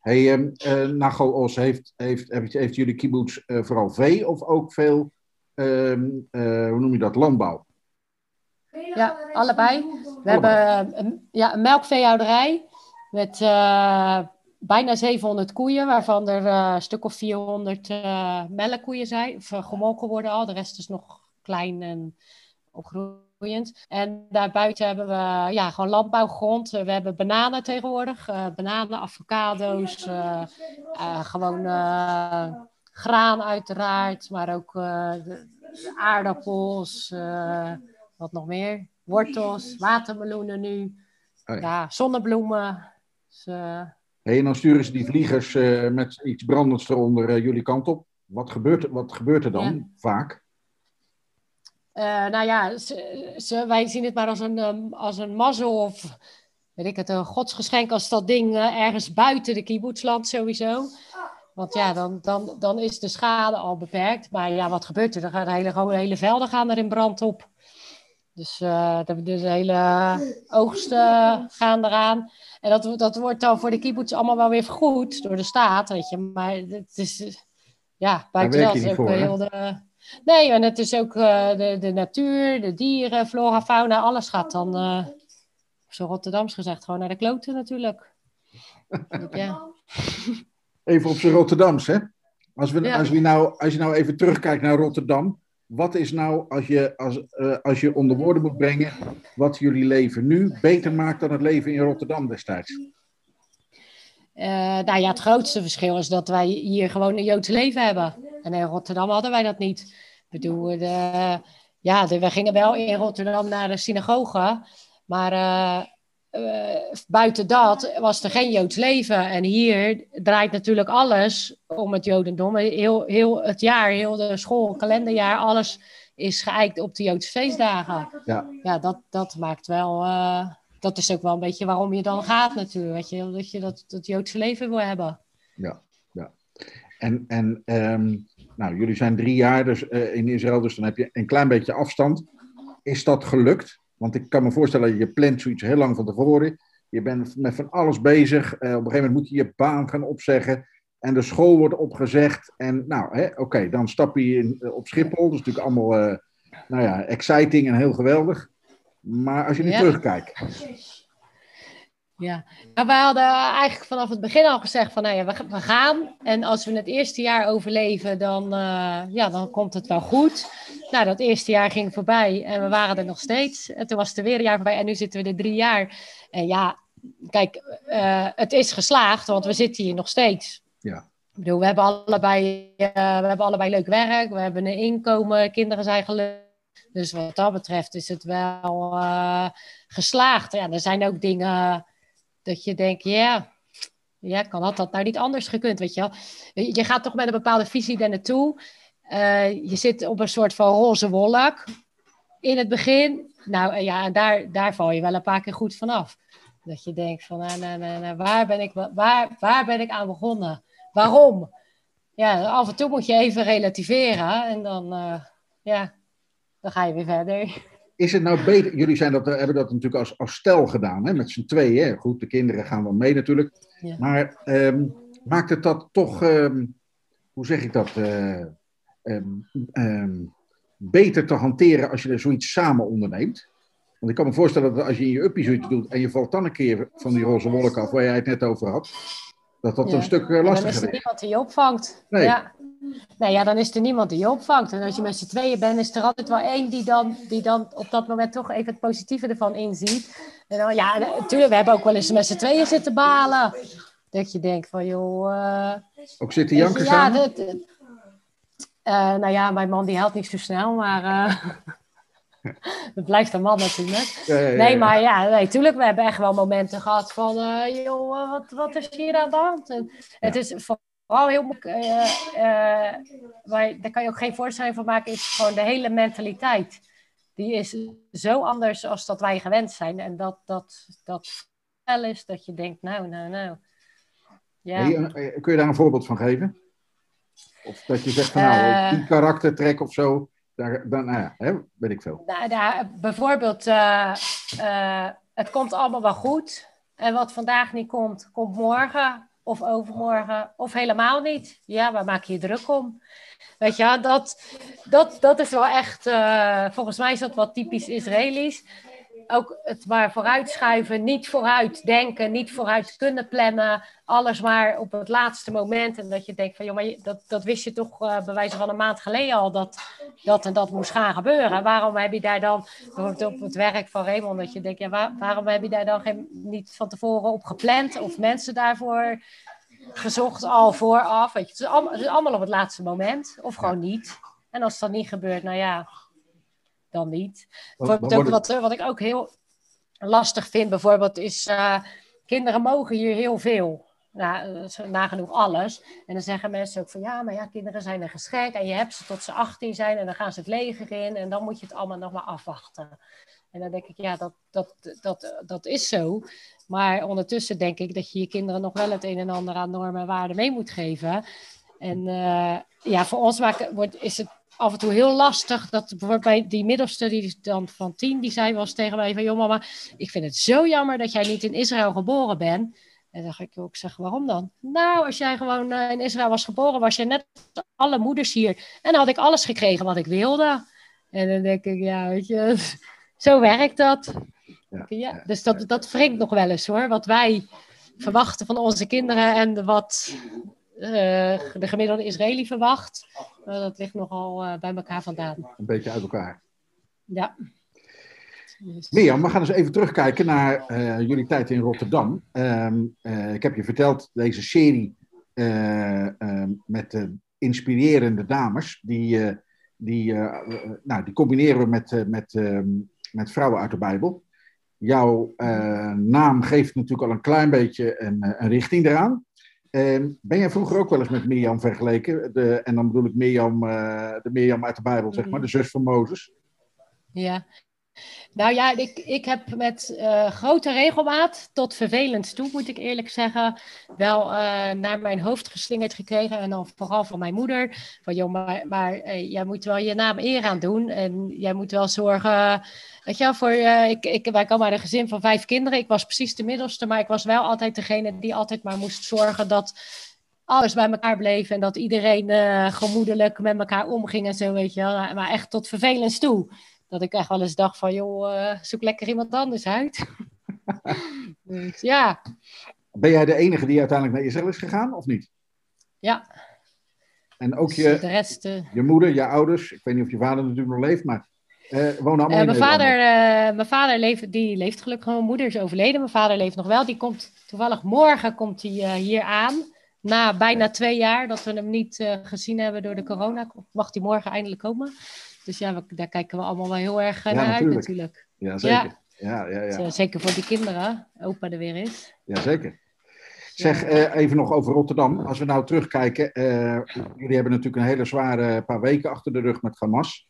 Hey, um, uh, Nago Os, heeft, heeft, heeft, heeft jullie kibbutz uh, vooral vee of ook veel hoe noem je dat, landbouw? Ja, allebei. We hebben een, ja, een melkveehouderij met uh, bijna 700 koeien, waarvan er uh, een stuk of 400 melkkoeien zijn, of gemolken worden al. De rest is nog klein en opgroeiend. En daarbuiten hebben we ja, gewoon landbouwgrond. We hebben bananen tegenwoordig, bananen, avocado's, gewoon graan uiteraard, maar ook uh, de, de aardappels, uh, wat nog meer, wortels, watermeloenen nu, oh ja. ja. zonnebloemen. Dus, uh... hey, en dan sturen ze die vliegers met iets brandends eronder jullie kant op. Wat gebeurt, wat gebeurt er dan ja. vaak? nou ja, ze, ze, wij zien het maar als een, um, als een mazzel of weet ik het, een godsgeschenk als dat ding ergens buiten de kibbutzland sowieso. Want ja, dan, dan, dan is de schade al beperkt. Maar ja, wat gebeurt er? Dan gaan hele, gewoon hele velden gaan er in brand op. Dus, uh, de, dus de hele oogsten gaan eraan. En dat, dat wordt dan voor de kibbutz allemaal wel weer vergoed door de staat, weet je. Maar het is, ja, buiten dat is ook voor, heel de... Nee, en het is ook uh, de, de natuur, de dieren, flora, fauna, alles gaat dan, uh, zo Rotterdams gezegd, gewoon naar de kloten natuurlijk. ja. Even op zijn Rotterdams, hè? Als, we, ja. als, we nou, als je nou even terugkijkt naar Rotterdam, wat is nou, als je, als, uh, als je onder woorden moet brengen, wat jullie leven nu beter maakt dan het leven in Rotterdam destijds? Uh, nou ja, het grootste verschil is dat wij hier gewoon een Joods leven hebben. En in Rotterdam hadden wij dat niet. Ik bedoel, de, ja, de, we gingen wel in Rotterdam naar de synagoge, maar uh, uh, buiten dat was er geen Joods leven. En hier draait natuurlijk alles om het Jodendom. Heel, heel het jaar, heel de school, kalenderjaar, alles is geëikt op de Joodse feestdagen. Ja, ja dat, dat maakt wel. Uh, dat is ook wel een beetje waarom je dan gaat, natuurlijk. Weet je, dat je dat, dat Joodse leven wil hebben. Ja, ja. En, en um, nou, jullie zijn drie jaar dus, uh, in Israël, dus dan heb je een klein beetje afstand. Is dat gelukt? Want ik kan me voorstellen, dat je plant zoiets heel lang van tevoren. Je bent met van alles bezig. Uh, op een gegeven moment moet je je baan gaan opzeggen. En de school wordt opgezegd. En nou, oké, okay, dan stap je in, uh, op Schiphol. Dat is natuurlijk allemaal, uh, nou ja, exciting en heel geweldig. Maar als je nu ja. terugkijkt. Ja, maar wij hadden eigenlijk vanaf het begin al gezegd van, nou ja, we, we gaan. En als we het eerste jaar overleven, dan, ja, dan komt het wel goed. Nou, dat eerste jaar ging voorbij en we waren er nog steeds. En toen was het er weer een jaar voorbij en nu zitten we er drie jaar. En ja, kijk, uh, het is geslaagd, want we zitten hier nog steeds. Ja. Ik bedoel, we hebben allebei, uh, we hebben allebei leuk werk, we hebben een inkomen, kinderen zijn gelukkig. Dus wat dat betreft is het wel uh, geslaagd. Ja, er zijn ook dingen dat je denkt, ja, ja, kan had dat nou niet anders gekund, weet je wel. Je gaat toch met een bepaalde visie daar naartoe. Uh, je zit op een soort van roze wolk in het begin. Nou ja, en daar, daar val je wel een paar keer goed vanaf. Dat je denkt van, nou, nou, nou, waar, ben ik, waar, waar ben ik aan begonnen? Waarom? Ja, af en toe moet je even relativeren en dan, uh, ja, dan ga je weer verder. Is het nou beter, jullie zijn dat, hebben dat natuurlijk als, als stel gedaan, hè, met z'n tweeën. Goed, de kinderen gaan wel mee natuurlijk. Ja. Maar um, maakt het dat toch, um, hoe zeg ik dat, uh, um, um, beter te hanteren als je er zoiets samen onderneemt. Want ik kan me voorstellen dat als je in je uppie zoiets doet en je valt dan een keer van die roze wolk af waar jij het net over had, Dat dat Ja. een stuk eh, dan lastiger is er is. niemand die je opvangt. Nee. Ja. Nee, ja, dan is er niemand die je opvangt. En als je met z'n tweeën bent, is er altijd wel één die dan, die dan op dat moment toch even het positieve ervan inziet. En dan, ja, natuurlijk, we hebben ook wel eens met z'n tweeën zitten balen. Dat je denkt van, joh... eh, Ook zitten janken ja, samen? dat, nou ja, mijn man die helpt niet zo snel, maar... eh dat blijft een man natuurlijk. Ja, ja, ja, Nee, maar ja, nee, tuurlijk, we hebben echt wel momenten gehad van, eh, joh, eh, wat, wat is hier aan de hand? En Het is vooral heel moeilijk, eh, eh, daar kan je ook geen voorstelling van maken, is gewoon de hele mentaliteit. Die is zo anders als dat wij gewend zijn. En dat dat, dat wel is dat je denkt, nou, nou, nou. Ja. Hey, eh, kun je daar een voorbeeld van geven? Of dat je zegt van nou, Eh. die karaktertrek of zo, daar, dan, nou ja, hè, weet ik veel. Nou, daar, bijvoorbeeld, eh, eh, het komt allemaal wel goed. En wat vandaag niet komt, komt morgen of overmorgen of helemaal niet. Ja, waar maak je je druk om? Weet je, dat, dat, dat is wel echt, volgens mij is dat wat typisch Israëli's. Ook het maar vooruitschuiven, niet vooruit denken, niet vooruit kunnen plannen. Alles maar op het laatste moment. En dat je denkt van, joh, maar dat, dat wist je toch eh, bij wijze van een maand geleden al, dat dat en dat moest gaan gebeuren. Waarom heb je daar dan, bijvoorbeeld op het werk van Raymond, dat je denkt, ja, waar- waarom heb je daar dan geen, niet van tevoren op gepland? Of mensen daarvoor gezocht al vooraf? Weet je, het, is allemaal, het is allemaal op het laatste moment, of gewoon niet. En als dat niet gebeurt, nou ja, dan niet. Wat- Bijvoorbeeld wat ik ook heel lastig vind, bijvoorbeeld, is eh, kinderen mogen hier heel veel. Nou, nagenoeg alles. En dan zeggen mensen ook van ja, maar ja, kinderen zijn een geschenk en je hebt ze tot ze 18 zijn en dan gaan ze het leger in en dan moet je het allemaal nog maar afwachten. En dan denk ik, ja, dat, dat, dat, dat is zo. Maar ondertussen denk ik dat je je kinderen nog wel het een en ander aan normen en waarden mee moet geven. En eh, ja, voor ons wordt, is het af en toe heel lastig. Dat bijvoorbeeld bij die middelste, die dan van tien, die zei eens tegen mij van... joh mama, ik vind het zo jammer dat jij niet in Israël geboren bent. En dan dacht ik ook, zeg, waarom dan? Nou, als jij gewoon eh, in Israël was geboren, was je net als alle moeders hier. En dan had ik alles gekregen wat ik wilde. En dan denk ik, ja, weet je, zo werkt dat. Ja, Ja, dus dat, dat wringt nog wel eens hoor. Wat wij verwachten van onze kinderen en wat de gemiddelde Israëli verwacht. eh, dat ligt nogal eh, bij elkaar vandaan. een beetje uit elkaar. Ja. Dus- Mirjam, we gaan eens even terugkijken naar eh, jullie tijd in Rotterdam. Ehm, eh, ik heb je verteld, deze serie eh, ehm, met eh, inspirerende dames, die, eh, die, eh, eh, nou, die combineren we met, eh, met, ehm, met vrouwen uit de Bijbel. Jouw eh, naam geeft natuurlijk al een klein beetje een, eh, een richting eraan. Ehm, ben jij vroeger ook wel eens met Mirjam vergeleken? De, en dan bedoel ik Mirjam, eh, de Mirjam uit de Bijbel, zeg maar, de zus van Mozes. Ja. Nou ja, ik, ik heb met eh, grote regelmaat, tot vervelend toe moet ik eerlijk zeggen, wel eh, naar mijn hoofd geslingerd gekregen. En dan vooral van mijn moeder. Van joh, maar, maar eh, jij moet wel je naam eer aan doen. En jij moet wel zorgen, weet je wel, voor, ik, ik, wij komen uit een gezin van vijf kinderen. Ik was precies de middelste, maar ik was wel altijd degene die altijd maar moest zorgen dat alles bij elkaar bleef. En dat iedereen gemoedelijk met elkaar omging en zo, weet je wel. Maar echt tot vervelend toe. Dat ik echt wel eens dacht van, joh, eh, zoek lekker iemand anders uit. dus, ja, Ben jij de enige die uiteindelijk naar Israël is gegaan, of niet? ja. En ook Dus je, de rest... eh, je moeder, je ouders, ik weet niet of je vader natuurlijk nog leeft, maar eh wonen allemaal mijn, vader, mijn vader leeft, die leeft gelukkig. Mijn moeder is overleden. Mijn vader leeft nog wel. Die komt toevallig morgen komt hij hier aan. Na bijna twee jaar dat we hem niet gezien hebben door de corona. Mag hij morgen eindelijk komen. Dus ja, we- daar kijken we allemaal wel heel erg eh, naar uit natuurlijk. natuurlijk. Ja, zeker. Ja, ja, ja. Zeker voor die kinderen. Opa er weer is. ja zeker. Zeg eh, even nog over Rotterdam. Als we nou terugkijken, eh, jullie hebben natuurlijk een hele zware paar weken achter de rug met Hamas.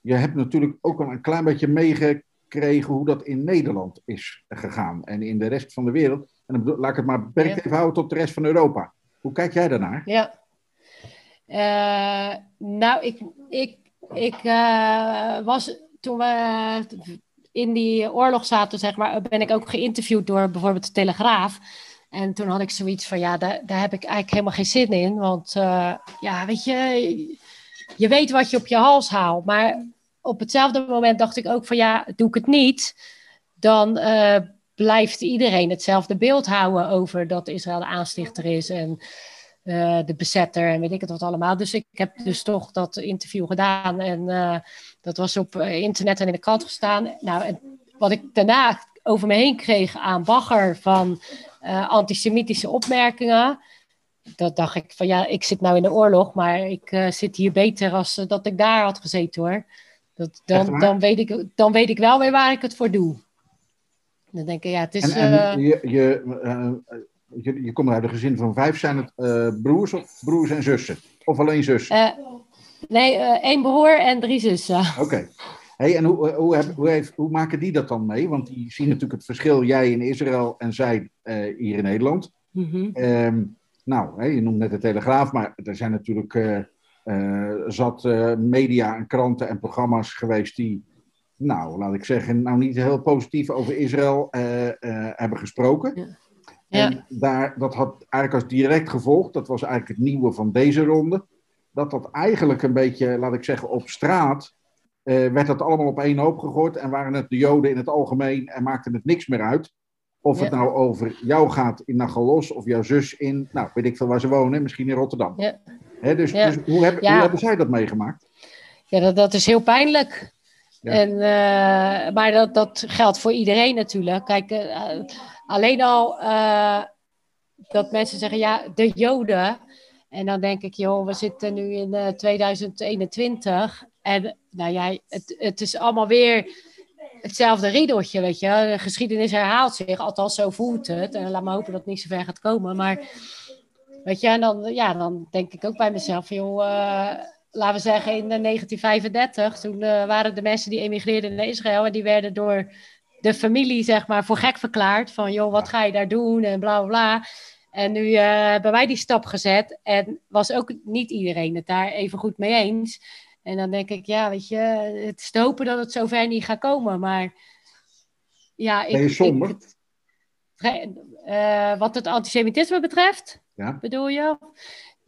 Je hebt natuurlijk ook al een klein beetje meegekregen hoe dat in Nederland is gegaan en in de rest van de wereld. En dan bedoel- laat ik het maar beperkt Ja. even houden tot de rest van Europa. Hoe kijk jij daarnaar? Ja. Nou, ik, ik, ik eh, was toen we in die oorlog zaten, zeg maar, ben ik ook geïnterviewd door bijvoorbeeld de Telegraaf. En toen had ik zoiets van, ja, daar, daar heb ik eigenlijk helemaal geen zin in. Want eh, ja, weet je, je weet wat je op je hals haalt. Maar op hetzelfde moment dacht ik ook van, ja, doe ik het niet, dan, eh, blijft iedereen hetzelfde beeld houden over dat Israël de aanstichter is en uh, de bezetter en weet ik het wat allemaal. Dus ik heb dus toch dat interview gedaan en uh, dat was op internet en in de krant gestaan. Nou, en wat ik daarna over me heen kreeg aan bagger van uh, antisemitische opmerkingen. Dat dacht ik van ja, ik zit nou in de oorlog, maar ik zit hier beter als dat ik daar had gezeten hoor. Dat, dan, dan, weet ik, dan weet ik wel weer waar ik het voor doe. Dan denk ik, ja, het is. En, en je, je, je, je, komt uit een gezin van vijf. Zijn het broers of broers en zussen? Of alleen zussen? nee, één broer en drie zussen. Oké. Hey, en hoe, hoe, heb, hoe, heeft, hoe, maken die dat dan mee? Want die zien natuurlijk het verschil, jij in Israël en zij hier in Nederland. Mm -hmm. um, nou, hey, je noemt net de Telegraaf, maar er zijn natuurlijk zat media en kranten en programma's geweest die, nou, laat ik zeggen, nou niet heel positief over Israël hebben gesproken. Ja. En ja. daar, dat had eigenlijk als direct gevolg, dat was eigenlijk het nieuwe van deze ronde, dat dat eigenlijk een beetje, laat ik zeggen, op straat uh, werd dat allemaal op één hoop gegooid en waren het de Joden in het algemeen en maakte het niks meer uit. Of ja. het nou over jou gaat in Nagalos of jouw zus in, nou weet ik veel waar ze wonen, misschien in Rotterdam. Ja. Dus, dus hoe, heb, hoe, hebben zij dat meegemaakt? Ja, dat, dat is heel pijnlijk. En, uh, maar dat, geldt voor iedereen natuurlijk. Kijk, uh, alleen al dat mensen zeggen, ja, de Joden. En dan denk ik, joh, we zitten nu in 2021 en nou ja, het, het is allemaal weer hetzelfde riedeltje, weet je. De geschiedenis herhaalt zich, althans zo voelt het. En laat me hopen dat het niet zo ver gaat komen. Maar weet je, en dan, ja, dan denk ik ook bij mezelf, joh, laten we zeggen in 1935, toen uh, waren de mensen die emigreerden naar Israël en die werden door de familie, zeg maar, voor gek verklaard. Van, joh, wat ga je daar doen en bla bla. En nu uh, hebben wij die stap gezet en was ook niet iedereen het daar even goed mee eens. En dan denk ik, ja, weet je, het is te hopen dat het zover niet gaat komen. Maar ja, ik. Ben je somber? Ik, uh, wat het antisemitisme betreft, ja. bedoel je?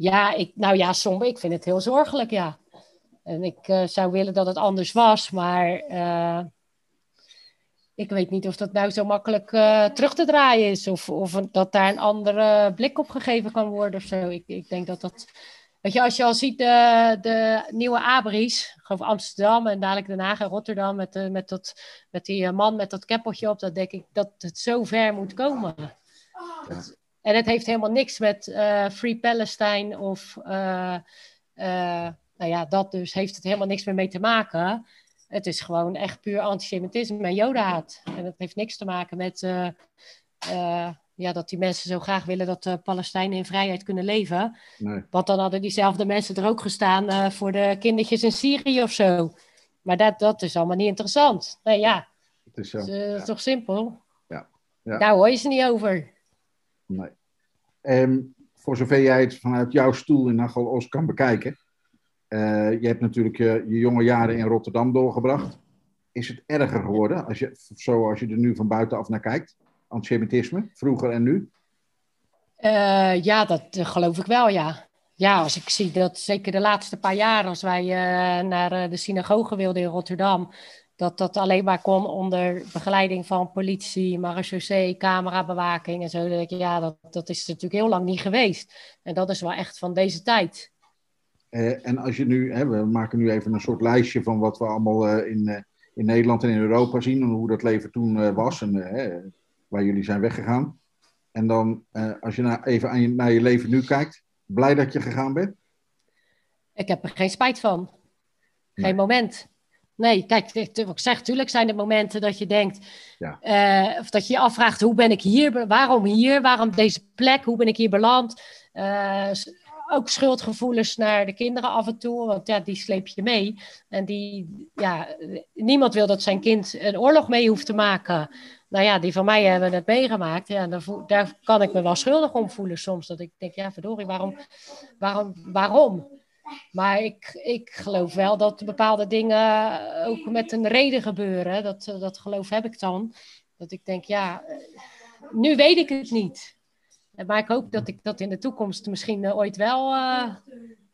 Ja, ik, nou ja, somber. Ik vind het heel zorgelijk, ja. En ik uh, zou willen dat het anders was, maar uh, ik weet niet of dat nou zo makkelijk terug te draaien is. Of, of dat daar een andere blik op gegeven kan worden of zo. Ik, ik denk dat dat Weet je, als je al ziet de, de nieuwe Abris, gewoon Amsterdam en dadelijk Den Haag en Rotterdam met, de, met, dat, met die eh, man met dat keppeltje op, dan denk ik dat het zo ver moet komen. Ja. En het heeft helemaal niks met uh, Free Palestine of, uh, nou ja, dat dus heeft het helemaal niks meer mee te maken. Het is gewoon echt puur antisemitisme en jodenhaat. En het heeft niks te maken met ja, dat die mensen zo graag willen dat de Palestijnen in vrijheid kunnen leven. Nee. Want dan hadden diezelfde mensen er ook gestaan voor de kindertjes in Syrië of zo. Maar dat, dat is allemaal niet interessant. Nee, ja. Het is, zo. Dus, toch simpel? Ja. ja. Daar hoor je ze niet over. Nee. Um, voor zover jij het vanuit jouw stoel in Nagel-Os kan bekijken. Uh, je hebt natuurlijk je, je jonge jaren in Rotterdam doorgebracht. Is het erger geworden, als je, zo als je er nu van buitenaf naar kijkt? antisemitisme, vroeger en nu? Uh, ja, dat uh, geloof ik wel, ja. Ja, als ik zie dat zeker de laatste paar jaar, als wij naar de synagoge wilden in Rotterdam, dat dat alleen maar kon onder begeleiding van politie, marechaussee, camerabewaking en zo. Dan denk ja, dat, dat is natuurlijk heel lang niet geweest. En dat is wel echt van deze tijd. en als je nu, hè, we maken nu even een soort lijstje van wat we allemaal in, in Nederland en in Europa zien en hoe dat leven toen was. En waar jullie zijn weggegaan. En dan, als je na, even aan je, naar je leven nu kijkt, blij dat je gegaan bent? Ik heb er geen spijt van. Geen nee. moment. Nee, kijk, ik zeg, natuurlijk zijn er momenten dat je denkt, ja. uh, of dat je je afvraagt, hoe ben ik hier, waarom hier, waarom deze plek, hoe ben ik hier beland? Uh, ook schuldgevoelens naar de kinderen af en toe, want ja, die sleep je mee. En die, ja, niemand wil dat zijn kind een oorlog mee hoeft te maken nou ja, die van mij hebben het meegemaakt. Ja, daar, daar kan ik me wel schuldig om voelen soms. Dat ik denk, ja, verdorie, waarom? waarom, waarom? Maar ik, ik geloof wel dat bepaalde dingen ook met een reden gebeuren. Dat, dat geloof heb ik dan. Dat ik denk, ja, nu weet ik het niet. Maar ik hoop dat ik dat in de toekomst misschien ooit wel uh,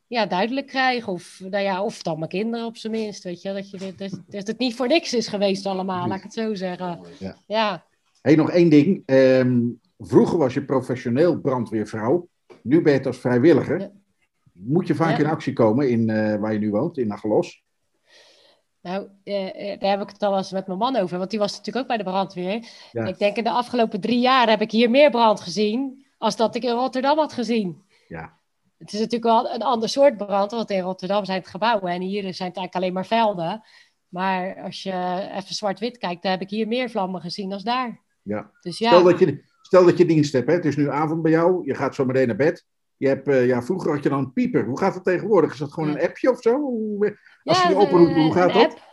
ja, duidelijk krijg. Of, nou ja, of dan mijn kinderen op zijn minst. Weet je, dat, je, dat, dat het niet voor niks is geweest allemaal, laat ik het zo zeggen. Ja. ja. hey, nog één ding. Ehm, vroeger was je professioneel brandweervrouw. Nu ben je het als vrijwilliger. Ja. Moet je vaak Ja. in actie komen in, eh, waar je nu woont, in Agelos? Nou, eh, eh, daar heb ik het al eens met mijn man over, want die was natuurlijk ook bij de brandweer. Ja. Ik denk in de afgelopen drie jaar heb ik hier meer brand gezien als dat ik in Rotterdam had gezien. Ja. Het is natuurlijk wel een ander soort brand, want in Rotterdam zijn het gebouwen en hier zijn het eigenlijk alleen maar velden. Maar als je even zwart-wit kijkt, dan heb ik hier meer vlammen gezien als daar. ja. Dus ja, Stel, dat je, stel dat je dienst hebt. Hè? Het is nu avond bij jou. Je gaat zo meteen naar bed. Je hebt, eh, ja, vroeger had je dan een pieper. Hoe gaat het tegenwoordig? Is dat gewoon een appje of zo? Hoe, als Ja, je die oproept, hoe gaat dat? app.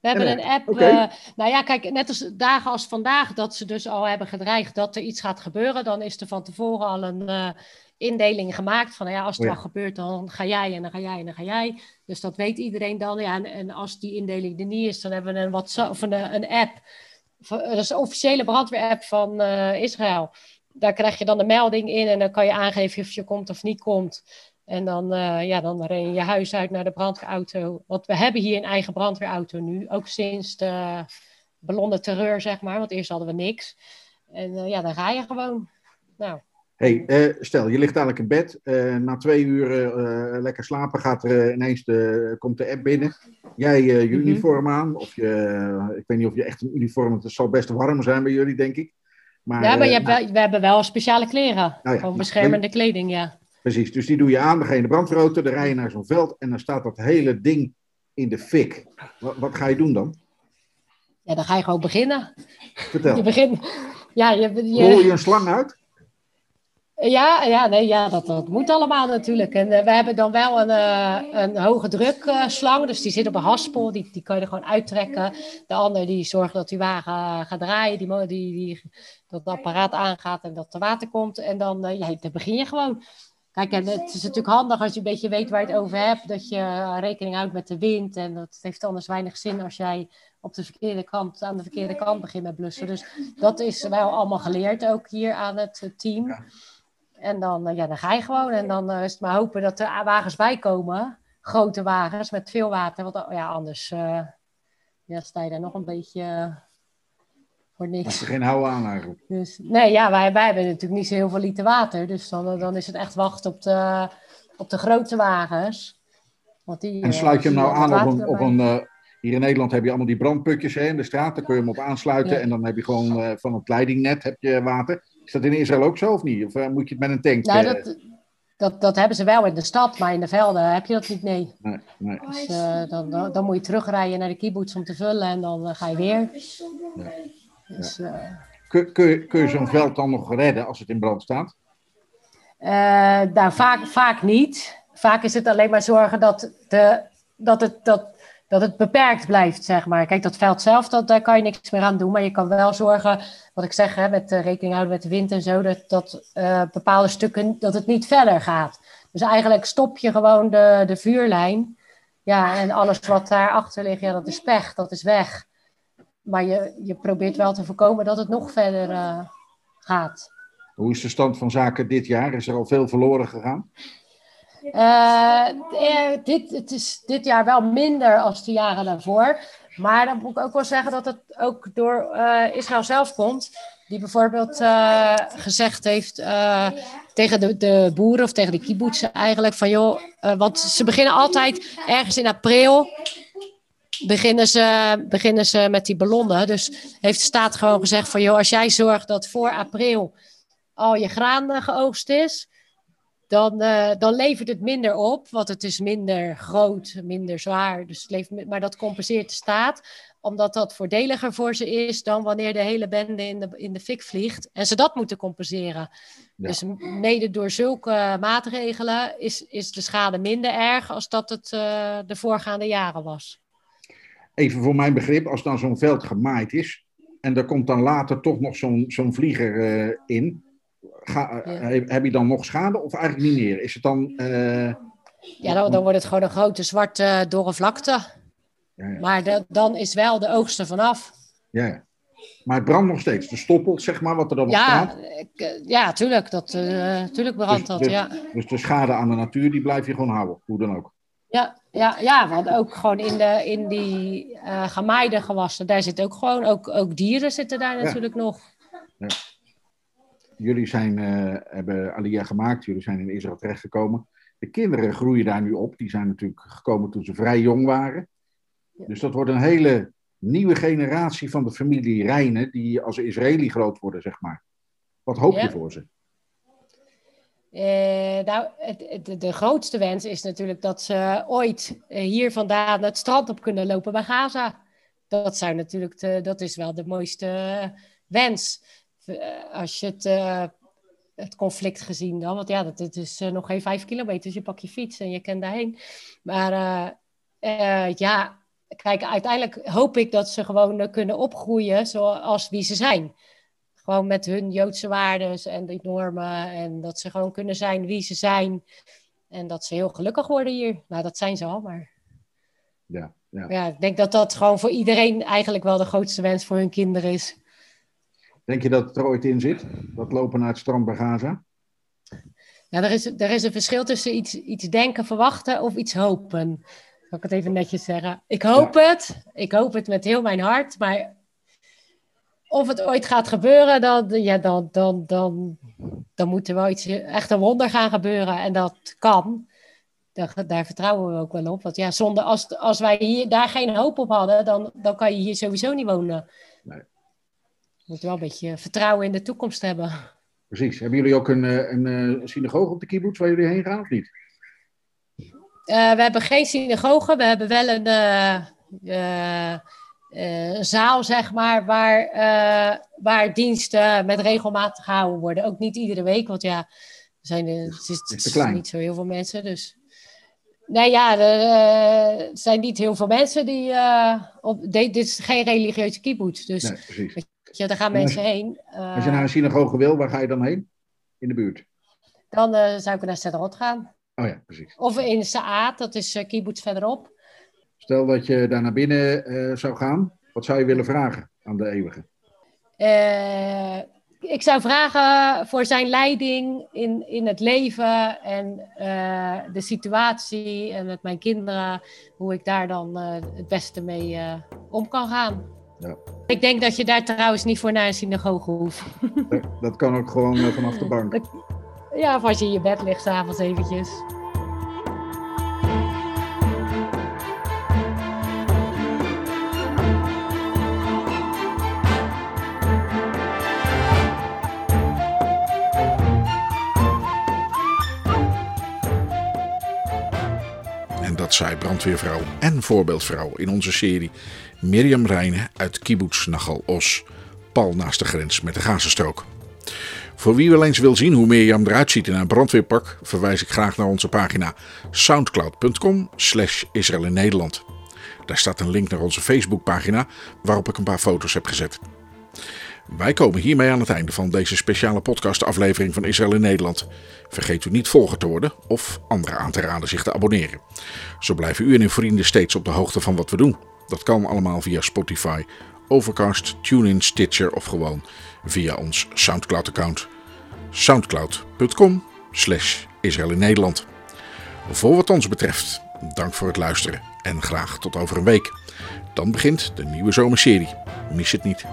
We hebben Een app. oké. eh, nou ja, kijk, net als dagen als vandaag, dat ze dus al hebben gedreigd dat er iets gaat gebeuren, dan is er van tevoren al een eh, indeling gemaakt van, nou ja, als het Oh ja. al gebeurt, dan ga jij en dan ga jij en dan ga jij. Dus dat weet iedereen dan. Ja, en, en als die indeling er niet is, dan hebben we een WhatsApp of een, een app. Dat is een officiële brandweer-app van eh, Israël. Daar krijg je dan een melding in en dan kan je aangeven of je komt of niet komt. En dan, eh, ja, dan ren je je huis uit naar de brandweerauto. Want we hebben hier een eigen brandweerauto nu. Ook sinds de ballonnen terreur, zeg maar. Want eerst hadden we niks. En eh, ja, dan ga je gewoon. Nou, Hey, eh, stel, je ligt eigenlijk in bed. na twee uur lekker slapen gaat er ineens de, komt de app binnen. Jij je Mhm. uniform aan. Of je, ik weet niet of je echt een uniform... Het zal best warm zijn bij jullie, denk ik. Maar, ja, maar je eh, hebt wel, we hebben wel speciale kleren. ja, Gewoon beschermende kleding, ja. Precies, dus die doe je aan, dan ga je in de brandweerauto, dan rij je naar zo'n veld en dan staat dat hele ding in de fik. Wat, wat ga je doen dan? Ja, dan ga je gewoon beginnen. Vertel. Je begint... Ja, je, Rol je, je een slang uit? Ja, ja, nee, ja dat, dat moet allemaal natuurlijk. En eh, we hebben dan wel een, eh, een hoge druk eh, slang, dus die zit op een haspel, die, die kan je er gewoon uittrekken. De ander die zorgt dat die wagen eh, gaat draaien, die, die, dat het apparaat aangaat en dat er water komt. En dan, ja, dan begin je gewoon. Kijk, en het is natuurlijk handig als je een beetje weet waar je het over hebt, dat je rekening houdt met de wind. En dat heeft anders weinig zin als jij op de verkeerde kant, aan de verkeerde kant begint met blussen. Dus dat is wel allemaal geleerd, ook hier aan het team. En dan, eh, ja, dan ga je gewoon. En dan eh, is het maar hopen dat er wagens bij komen. Grote wagens met veel water. Want oh ja, anders eh, ja, sta je daar nog een beetje voor Als niks. er geen houden aan eigenlijk. Dus, nee, ja, wij, wij hebben natuurlijk niet zo heel veel liter water. Dus dan, dan is het echt wachten op de, op de grote wagens. Want die, En sluit je hem nou aan op een... Op een eh, hier in Nederland heb je allemaal die brandputjes hè, in de straat. Daar kun je hem op aansluiten. Ja. En dan heb je gewoon eh, van het leidingnet heb je water. Is dat in Israël ook zo of niet? Of eh, moet je het met een tank? Nou, eh, dat, dat, dat hebben ze wel in de stad, maar in de velden heb je dat niet, nee. nee, nee. Dus eh, dan, dan, dan moet je terugrijden naar de kibbutz om te vullen en dan ga je weer. Dus, eh, Kun, kun, je- kun je zo'n veld dan nog redden als het in brand staat? eh, nou, vaak, vaak niet. Vaak is het alleen maar zorgen dat, de, dat, het, dat, dat het beperkt blijft, zeg maar. Kijk, dat veld zelf, dat, daar kan je niks meer aan doen. Maar je kan wel zorgen, wat ik zeg, hè, met eh, rekening houden met de wind en zo, dat, dat eh, bepaalde stukken, dat het niet verder gaat. Dus eigenlijk stop je gewoon de, de vuurlijn. Ja, en alles wat daarachter ligt, ja, dat is pech, dat is weg. Maar je, je probeert wel te voorkomen dat het nog verder eh, gaat. Hoe is de stand van zaken dit jaar? Is er al veel verloren gegaan? Eh, eh, dit, het is dit jaar wel minder als de jaren daarvoor. Maar dan moet ik ook wel zeggen dat het ook door eh, Israël zelf komt. Die bijvoorbeeld gezegd heeft tegen de, de boeren of tegen de kibbutzen eigenlijk van joh, want ze beginnen altijd ergens in april beginnen ze, beginnen ze met die ballonnen. Dus heeft de staat gewoon gezegd van joh, als jij zorgt dat voor april al je graan geoogst is, dan, eh, dan levert het minder op, want het is minder groot, minder zwaar. Dus het levert, maar dat compenseert de staat, omdat dat voordeliger voor ze is dan wanneer de hele bende in de, in de fik vliegt en ze dat moeten compenseren. Ja. Dus mede door zulke maatregelen is, is de schade minder erg als dat het eh, de voorgaande jaren was. Even voor mijn begrip, als dan zo'n veld gemaaid is en er komt dan later toch nog zo'n zo'n vlieger eh, in, ga, eh, Ja. heb, je dan nog schade of eigenlijk niet meer? Is het dan... eh, Ja, dan, dan wordt het gewoon een grote zwarte dorre vlakte. ja, ja, Maar de- dan is wel de oogst er vanaf. ja, ja. Maar het brandt nog steeds. De stoppelt, zeg maar, wat er dan nog Ja, staat. eh, ja, tuurlijk. Dat, eh, tuurlijk brandt dat, dus, ja. dus de schade aan de natuur, die blijf je gewoon houden, hoe dan ook. Ja, ja, ja, want ook gewoon in, de, in die eh gemaaide gewassen, daar zit ook gewoon, ook, ook dieren zitten daar Ja. natuurlijk nog. Jullie zijn, eh, hebben Aliyah gemaakt, jullie zijn in Israël terechtgekomen. De kinderen groeien daar nu op. Die zijn natuurlijk gekomen toen ze vrij jong waren. Dus dat wordt een hele nieuwe generatie van de familie Rijnen, die als Israëli groot worden, zeg maar. Wat hoop je Ja. voor ze? Eh, nou, het, de grootste wens is natuurlijk dat ze ooit eh, hier vandaan het strand op kunnen lopen bij Gaza. Dat zou natuurlijk, de- dat is wel de mooiste wens. Eh, als je het, eh, het conflict gezien dan, want ja, dat, het is eh, nog geen vijf kilometer, dus je pak je fiets en je kent daarheen. Maar ja, kijk, uiteindelijk hoop ik dat ze gewoon kunnen opgroeien zoals wie ze zijn. Gewoon met hun Joodse waarden en die normen. En dat ze gewoon kunnen zijn wie ze zijn. En dat ze heel gelukkig worden hier. Nou, dat zijn ze al, maar Ja, ja. maar ja, ik denk dat dat gewoon voor iedereen eigenlijk wel de grootste wens voor hun kinderen is. Denk je dat het er ooit in zit? Dat lopen naar het strand bij Gaza? Ja, er is, er is een verschil tussen iets, iets denken, verwachten of iets hopen. Zal ik het even netjes zeggen. Ik hoop het. Ik hoop het met heel mijn hart. Maar of het ooit gaat gebeuren, dan, ja, dan, dan, dan, dan moet er wel iets, echt een wonder gaan gebeuren. En dat kan. Daar, daar vertrouwen we ook wel op. Want ja, zonder, als, als wij hier, daar geen hoop op hadden, dan, dan kan je hier sowieso niet wonen. Nee. Je moet wel een beetje vertrouwen in de toekomst hebben. Precies. Hebben jullie ook een, eh, een, eh, synagoge op de kibbutz waar jullie heen gaan of niet? Eh, we hebben geen synagoge, we hebben wel een zaal, zeg maar, waar, waar diensten met regelmatig gehouden worden. Ook niet iedere week, want ja, er zijn, het is, niet zo heel veel mensen. Dus. Nee, ja, er zijn niet heel veel mensen die. op, dit is geen religieuze kibbutz, dus Nee, je, daar gaan mensen heen. Eh, Als je naar een synagoge wil, waar ga je dan heen? In de buurt. Dan eh, zou ik naar Sderot gaan. Oh ja, precies. Of in Saat, dat is eh kibbutz verderop. Stel dat je daar naar binnen eh, zou gaan. Wat zou je willen vragen aan de eeuwige? Eh, ik zou vragen voor zijn leiding in, in het leven en eh, de situatie en met mijn kinderen, hoe ik daar dan eh, het beste mee eh, om kan gaan. Ja. Ik denk dat je daar trouwens niet voor naar een synagoge hoeft. Dat, dat kan ook gewoon eh, vanaf de bank. Ja, of als je in je bed ligt s'avonds eventjes. Zei brandweervrouw en voorbeeldvrouw in onze serie Mirjam Rijnen uit Kibbutz Nachal Os, pal naast de grens met de Gazastrook. Voor wie wel eens wil zien hoe Mirjam eruit ziet in een brandweerpak, verwijs ik graag naar onze pagina soundcloud.com slash in Nederland. Daar staat een link naar onze Facebookpagina waarop ik een paar foto's heb gezet. Wij komen hiermee aan het einde van deze speciale podcastaflevering van Israël in Nederland. Vergeet u niet volger te worden of anderen aan te raden zich te abonneren. Zo blijven u en uw vrienden steeds op de hoogte van wat we doen. Dat kan allemaal via Spotify, Overcast, TuneIn, Stitcher of gewoon via ons Soundcloud-account. soundcloud.com slash Israël in Nederland. Voor wat ons betreft, dank voor het luisteren en graag tot over een week. Dan begint de nieuwe zomerserie. Mis het niet.